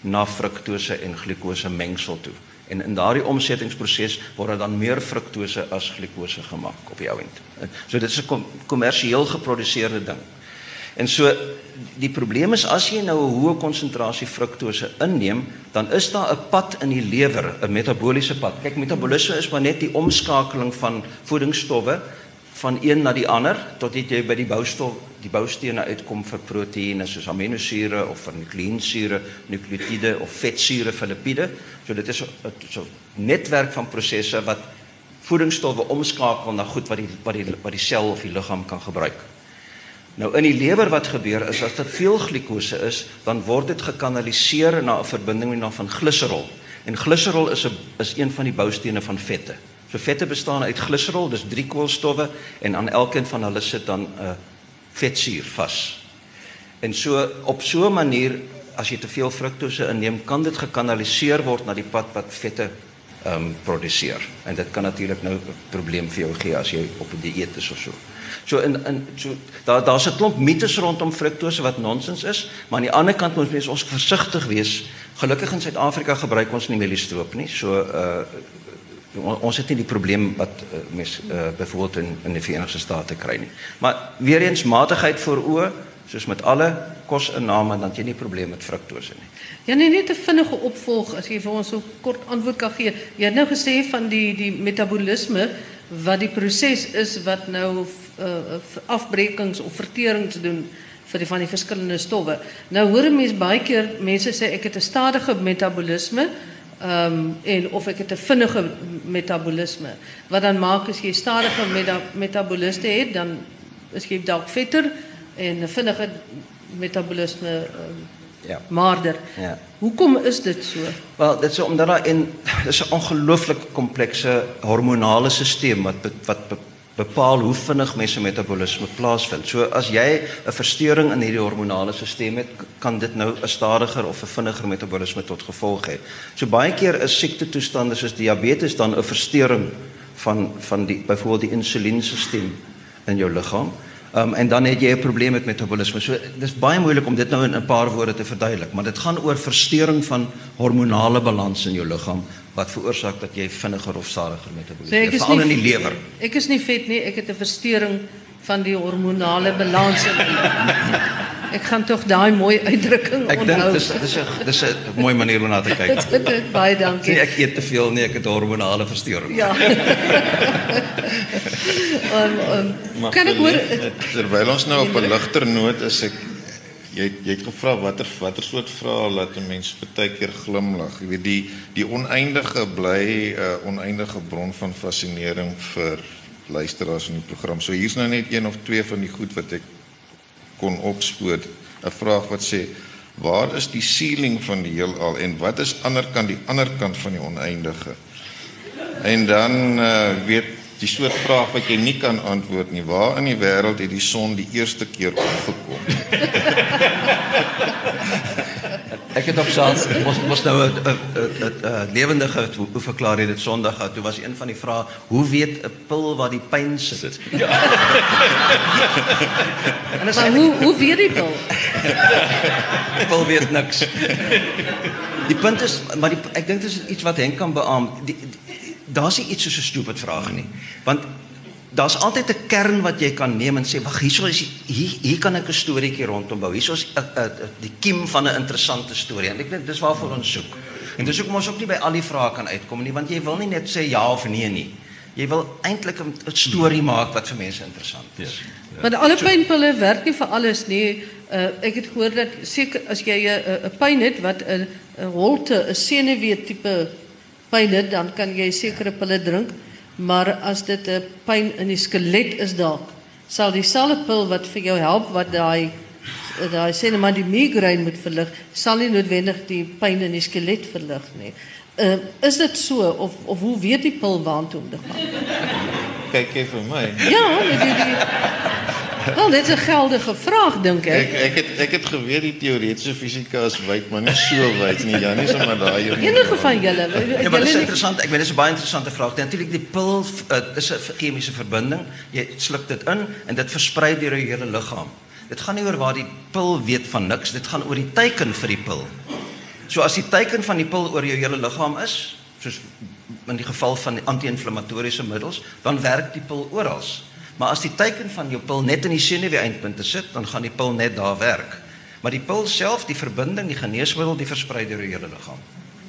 na fruktose en glikose mengsel toe. En in daardie omsettingsproses word daar dan meer fruktose as glikose gemaak op die ouend. So dit is 'n kom, kommersieel geproduseerde ding. En so die probleem is as jy nou 'n hoë konsentrasie fruktose inneem, dan is daar 'n pad in die lewer, 'n metabooliese pad. Kyk, metabolisme is maar net die omskakeling van voedingsstowwe van een na die ander tot jy by die boustof die boustene uitkom vir proteïene soos aminosure of vir nukleinsure, nukleotiede of vetsure vir lipiede. So dit is 'n so netwerk van prosesse wat voedingsstowwe omskakel na goed wat die wat die wat die sel of die liggaam kan gebruik. Nou in die lewer wat gebeur is as daar veel glikose is, dan word dit gekanaliseer na 'n verbinding na van gliserol. En gliserol is 'n is een van die boustene van vette. So vette bestaan uit gliserol, dis drie koolstowwe en aan elkeen van hulle sit dan 'n uh, vetsuur vas. En so op so 'n manier as jy te veel fruktose inneem, kan dit gekanaliseer word na die pad wat vette ehm um, produseer. En dit kan natuurlik nou 'n probleem vir jou gee as jy op 'n dieet is of so. So in in so daar daar's 'n klomp mites rondom fruktose wat nonsens is, maar aan die ander kant moet mens ons versigtig wees. Gelukkig in Suid-Afrika gebruik ons nie mieliestroop nie. So uh ons het nie die probleem wat uh, mens uh, byvoorbeeld in in die Verenigde State kry nie. Maar weer eens matigheid voor oë, soos met alle kosinname dan jy nie probleme met fruktose nie. Ja nee, net 'n vinnige opvolg as jy vir ons so kort antwoord kan gee. Jy het nou gesê van die die metabolisme wat die proses is wat nou uh, afbrekings of verterings doen vir die van die verskillende stowwe. Nou hoor 'n mens baie keer mense sê ek het 'n stadige metabolisme um, en of ek het 'n vinnige metabolisme. Wat dan maak as jy stadige meta metabolisme het, dan is jy dalk vetter en 'n vinnige metabolisme um, ja. maarder. Ja. Hoekom is dit so? Wel, dit is omdat daar in dis 'n ongelooflik komplekse hormonale stelsel wat wat bepaal hoe vinnig mense metabolisme plaasvind. So as jy 'n verstoring in hierdie hormonale stelsel het, kan dit nou 'n stadiger of 'n vinniger metabolisme tot gevolg hê. So baie keer is siekte toestande soos diabetes dan 'n verstoring van van die byvoorbeeld die insulienstelsel in jou liggaam. Um, en dan het jy 'n probleem met metabolisme. So dis baie moeilik om dit nou in 'n paar woorde te verduidelik, maar dit gaan oor verstoring van hormonale balans in jou liggaam wat veroorsaak dat jy vinniger of stadiger metaboliseer, so veral in die lewer. Ek is nie vet nie, ek het 'n verstoring van die hormonale balans in Ek gaan tog daai mooi uitdrukking ek onthou. Ek dink dis dis 'n dis 'n mooi manier om na te kyk. dit dit baie dankie. Nee, ek eet te veel nie, ek het hormonale verstoring. Ja. um, um, kan ek hoor terwyl ons nou op 'n ligter noot is ek jy jy het gevra watter watter soort vrae laat 'n mens baie keer glimlag. Jy weet die die oneindige bly 'n uh, oneindige bron van fascinering vir luisteraars in die program. So hier's nou net een of twee van die goed wat ek kon opspoor 'n vraag wat sê waar is die ceiling van die heelal en wat is ander kant die ander kant van die oneindige en dan uh, weet die soort vraag wat jy nie kan antwoord nie waar in die wêreld het die son die eerste keer opgekom Ek het op saans mos mos nou 'n lewendige hoe verklaar jy dit Sondag gehad. Toe was een van die vrae, hoe weet 'n pil waar die pyn sit? Ja. en as hoe hoe weet die pil? Die pil weet niks. Die punt is maar die, ek dink dit is iets wat Henk kan beamoen. Daar's nie iets soos 'n stupid vraag nie. Want daar's altyd 'n kern wat jy kan neem en sê wag hierso is hier hier kan ek 'n storieetjie rondom bou. Hierso is 'n uh, uh, die kiem van 'n interessante storie en ek dink dis waarvoor ons soek. En dis hoekom ons ook nie by al die vrae kan uitkom nie want jy wil nie net sê ja of nee nie. Jy wil eintlik 'n storie maak wat vir mense interessant is. Ja. Maar alle pynpille werk nie vir alles nie. Uh, ek het gehoor dat seker as jy 'n uh, pyn het wat 'n 'n holte, 'n senuwee tipe pyn het, dan kan jy sekere pille drink. Maar as dit 'n pyn in die skelet is dalk, sal dieselfde pil wat vir jou help wat daai daai sê net maar die migraine moet verlig, sal nie noodwendig die pyn in die skelet verlig nie. Uh, is dit so of of hoe weet die pil waantoe om te gaan? Kyk jy vir my? Ja, die die, die Wel, dit is 'n geldige vraag dink ek. Ek ek het ek het geweet die teoretiese fisika is wyd, maar nie so wyd nie. Ja, nie sommer daai. Enige van julle. Ja, maar dit is interessant. Ek weet dit is 'n baie interessante vraag. Natuurlik die pil uh, is 'n chemiese verbinding. Jy sluk dit in en dit versprei deur jou hele liggaam. Dit gaan nie oor waar die pil weet van niks, dit gaan oor die teiken vir die pil. So as die teiken van die pil oor jou hele liggaam is, soos in die geval van anti-inflammatoriese middels, dan werk die pil oral. Maar as die teiken van jou pil net in die senuwee eindpunte sit, dan gaan die pil net daar werk. Maar die pil self, die verbinding, die geneesmiddel, die versprei deur die hele liggaam.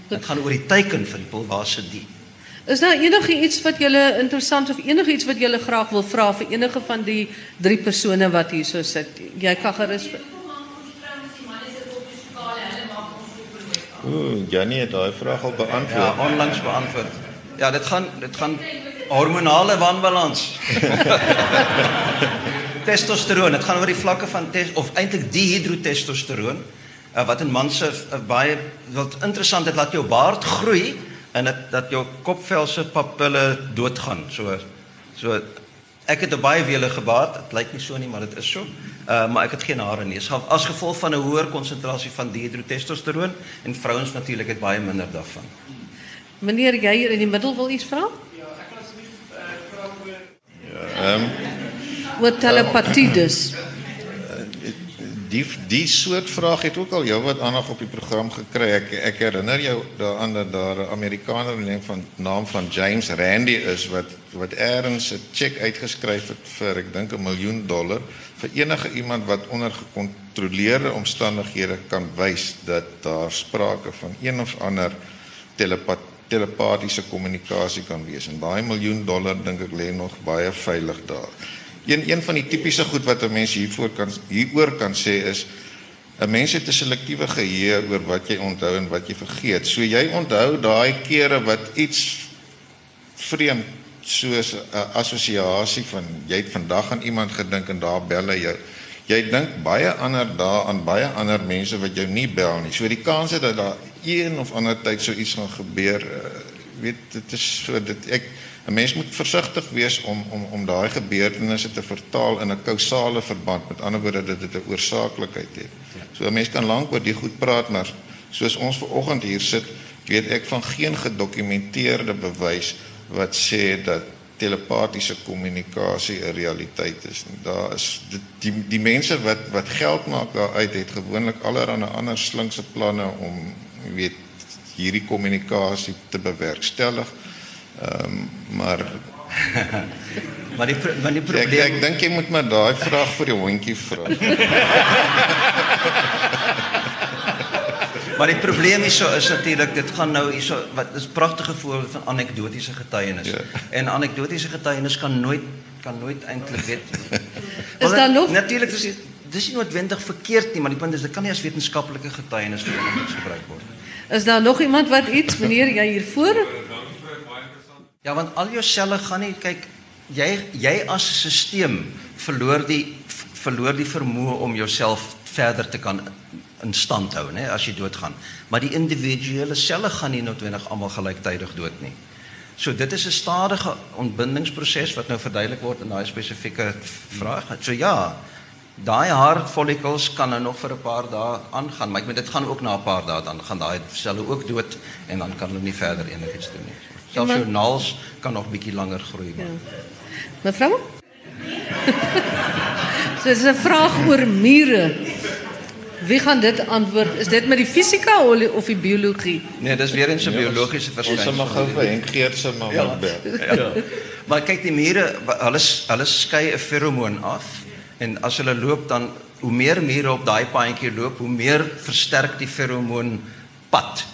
Dit gaan oor die teiken van die pil waar sit die. Is daar enige iets wat julle interessant of enige iets wat julle graag wil vra vir enige van die drie persone wat hier so sit? Jy kan gerus Ooh, Janie het daai vraag al beantwoord. Ja, onlangs beantwoord. Ja, dit gaan dit gaan hormonale wanbalans. testosteron, dit gaan oor die vlakke van tes of eintlik dihidrotestosteron uh, wat in mans se uh, baie wat interessant dit laat jou baard groei en dit dat jou kopvel se papille doodgaan. So so Ek het 'n baie welige baard. Dit lyk nie so nie, maar dit is so. Uh maar ek het geen hare nie. Dit is as gevolg van 'n hoër konsentrasie van dihidrotestosteroon en vrouens natuurlik het baie minder daarvan. Meneer, jy hier in die middel wil iets vra? Ehm um, Oor telepatie dus. die die soort vraag het ook al heelwat aandag op die program gekry. Ek ek herinner jou daaraan dat daar 'n Amerikaner met van naam van James Randi is wat wat eers 'n cheque uitgeskryf het vir ek dink 'n miljoen dollar vir enige iemand wat onder gekontroleerde omstandighede kan wys dat daar sprake van een of ander telepat telepatiese kommunikasie kan wees. En daai miljoen dollar dink ek lê nog baie veilig daar. Een een van die tipiese goed wat 'n mens hiervoor kan hieroor kan sê is 'n mens het 'n selektiewe geheue oor wat jy onthou en wat jy vergeet. So jy onthou daai kere wat iets vreemd soos 'n assosiasie van jy het vandag aan iemand gedink en daar bel hy jou. Jy dink baie ander dae aan baie ander mense wat jou nie bel nie. So die kans dat daar een of ander tyd so iets gaan gebeur, uh, weet dit is so dit ek 'n mens moet versigtig wees om om om daai gebeurtenisse te vertaal in 'n kausale verband. Met ander woorde dat dit 'n oorsaaklikheid het. So 'n mens kan lank oor die goed praat, maar soos ons ver oggend hier sit, weet ek van geen gedokumenteerde bewys wat sê dat telepatiese kommunikasie 'n realiteit is. Daar is die die, die mense wat wat geld maak daaruit het gewoonlik allerlei ander slinkse planne om weet hierdie kommunikasie te bewerkstellig. Ehm um, maar maar die maar die probleem Ek ek dink jy moet maar daai vraag vir die hondjie vra. Maar die probleem hierso is natuurlik dit gaan nou hierso wat is pragtige voorbeeld van anekdotiese getuienis. Ja. En anekdotiese getuienis kan nooit kan nooit eintlik weet. is daar nog natuurlik dis dis nie noodwendig verkeerd nie, maar die punt is dit kan nie as wetenskaplike getuienis gebruik word. Is daar nog iemand wat iets meneer jy hier voor? Ja, want al jou selle gaan nie kyk jy jy as stelsel verloor die verloor die vermoë om jouself verder te kan in stand hou, né, as jy doodgaan. Maar die individuele selle gaan nie noodwendig almal gelyktydig dood nie. So dit is 'n stadige ontbindingsproses wat nou verduidelik word in daai spesifieke vraag. So ja, daai hartfollikels kan nou nog vir 'n paar dae aangaan, maar ek moet dit gaan ook na 'n paar dae dan gaan daai selle ook dood en dan kan hulle nie verder enigiets doen nie. Selfs jou naels kan nog bietjie langer groei maar. Ja. Mevrou? so dis 'n vraag oor mure. Wie gaan dit antwoord? Is dit met die fisika of die biologie? Nee, dis weer eens 'n biologiese verskynsel. Ons mag gou vir Henk Geert se mamma ja. bel. Ja. maar kyk die mure, hulle hulle skei 'n feromoon af en as hulle loop dan hoe meer mure op daai paadjie loop, hoe meer versterk die feromoon pad.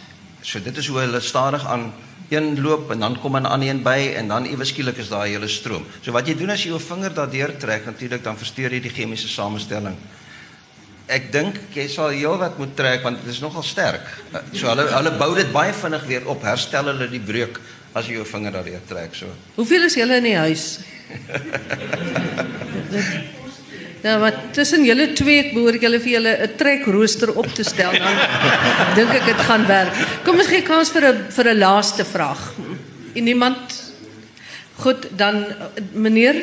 So dit is hoe hulle stadig aan een loop en dan kom 'n ander een by en dan ewe skielik is daar 'n hele stroom. So wat jy doen as jy jou vinger daardeur trek, natuurlik dan versteur jy die chemiese samestelling ek dink jy sal heelwat moet trek want dit is nogal sterk. So hulle hulle bou dit baie vinnig weer op, herstel hulle die breuk as jy jou vinger daardeur trek so. Hoeveel is julle in die huis? Nou, maar tussen julle twee ek behoort julle vir julle 'n trekrooster op te stel dan dink ek dit gaan werk. Kom ons gee kans vir 'n vir 'n laaste vraag. En niemand Goed, dan meneer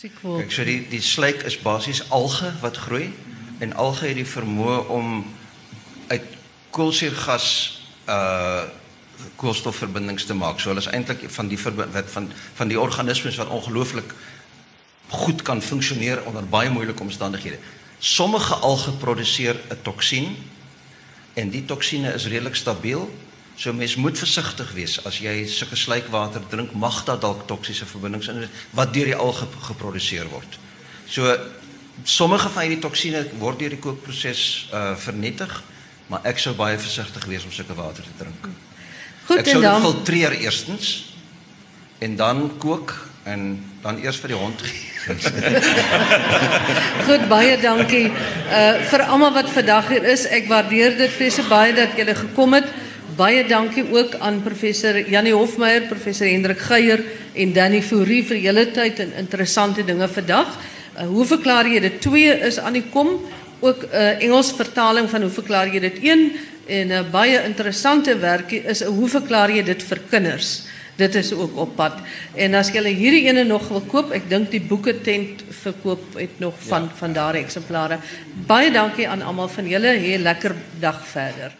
Kyk, so die die sluik is basies alge wat groei en alge het die vermoë om uit koolsuurgas uh koolstofverbindings te maak. So hulle is eintlik van die wat van van die organismes wat ongelooflik goed kan funksioneer onder baie moeilike omstandighede. Sommige alge produseer 'n toksien en die toksine is redelik stabiel So mens moet versigtig wees as jy sulke sluikwater drink, mag daar dalk toksiese verbindings in wat deur die alge geproduseer word. So sommige van hierdie toksine word deur die kookproses uh vernietig, maar ek sou baie versigtig wees om sulke water te drink. Goed, ek sou dit filtreer eerstens en dan kook en dan eers vir die hond gee. Goed, baie dankie. Uh vir almal wat vandag hier is, ek waardeer dit baie baie dat julle gekom het baie dankie ook aan professor Janie Hofmeyer, professor Hendrik Geier en Danny Fourie vir julle tyd en interessante dinge vandag. Uh, hoe verklaar jy dit? Twee is aan die kom. Ook 'n uh, Engels vertaling van hoe verklaar jy dit? Een en 'n uh, baie interessante werkie is uh, hoe verklaar jy dit vir kinders? Dit is ook op pad. En as julle hierdie ene nog wil koop, ek dink die boeke tent verkoop het nog van van daardie eksemplare. Baie dankie aan almal van julle. Hier lekker dag verder.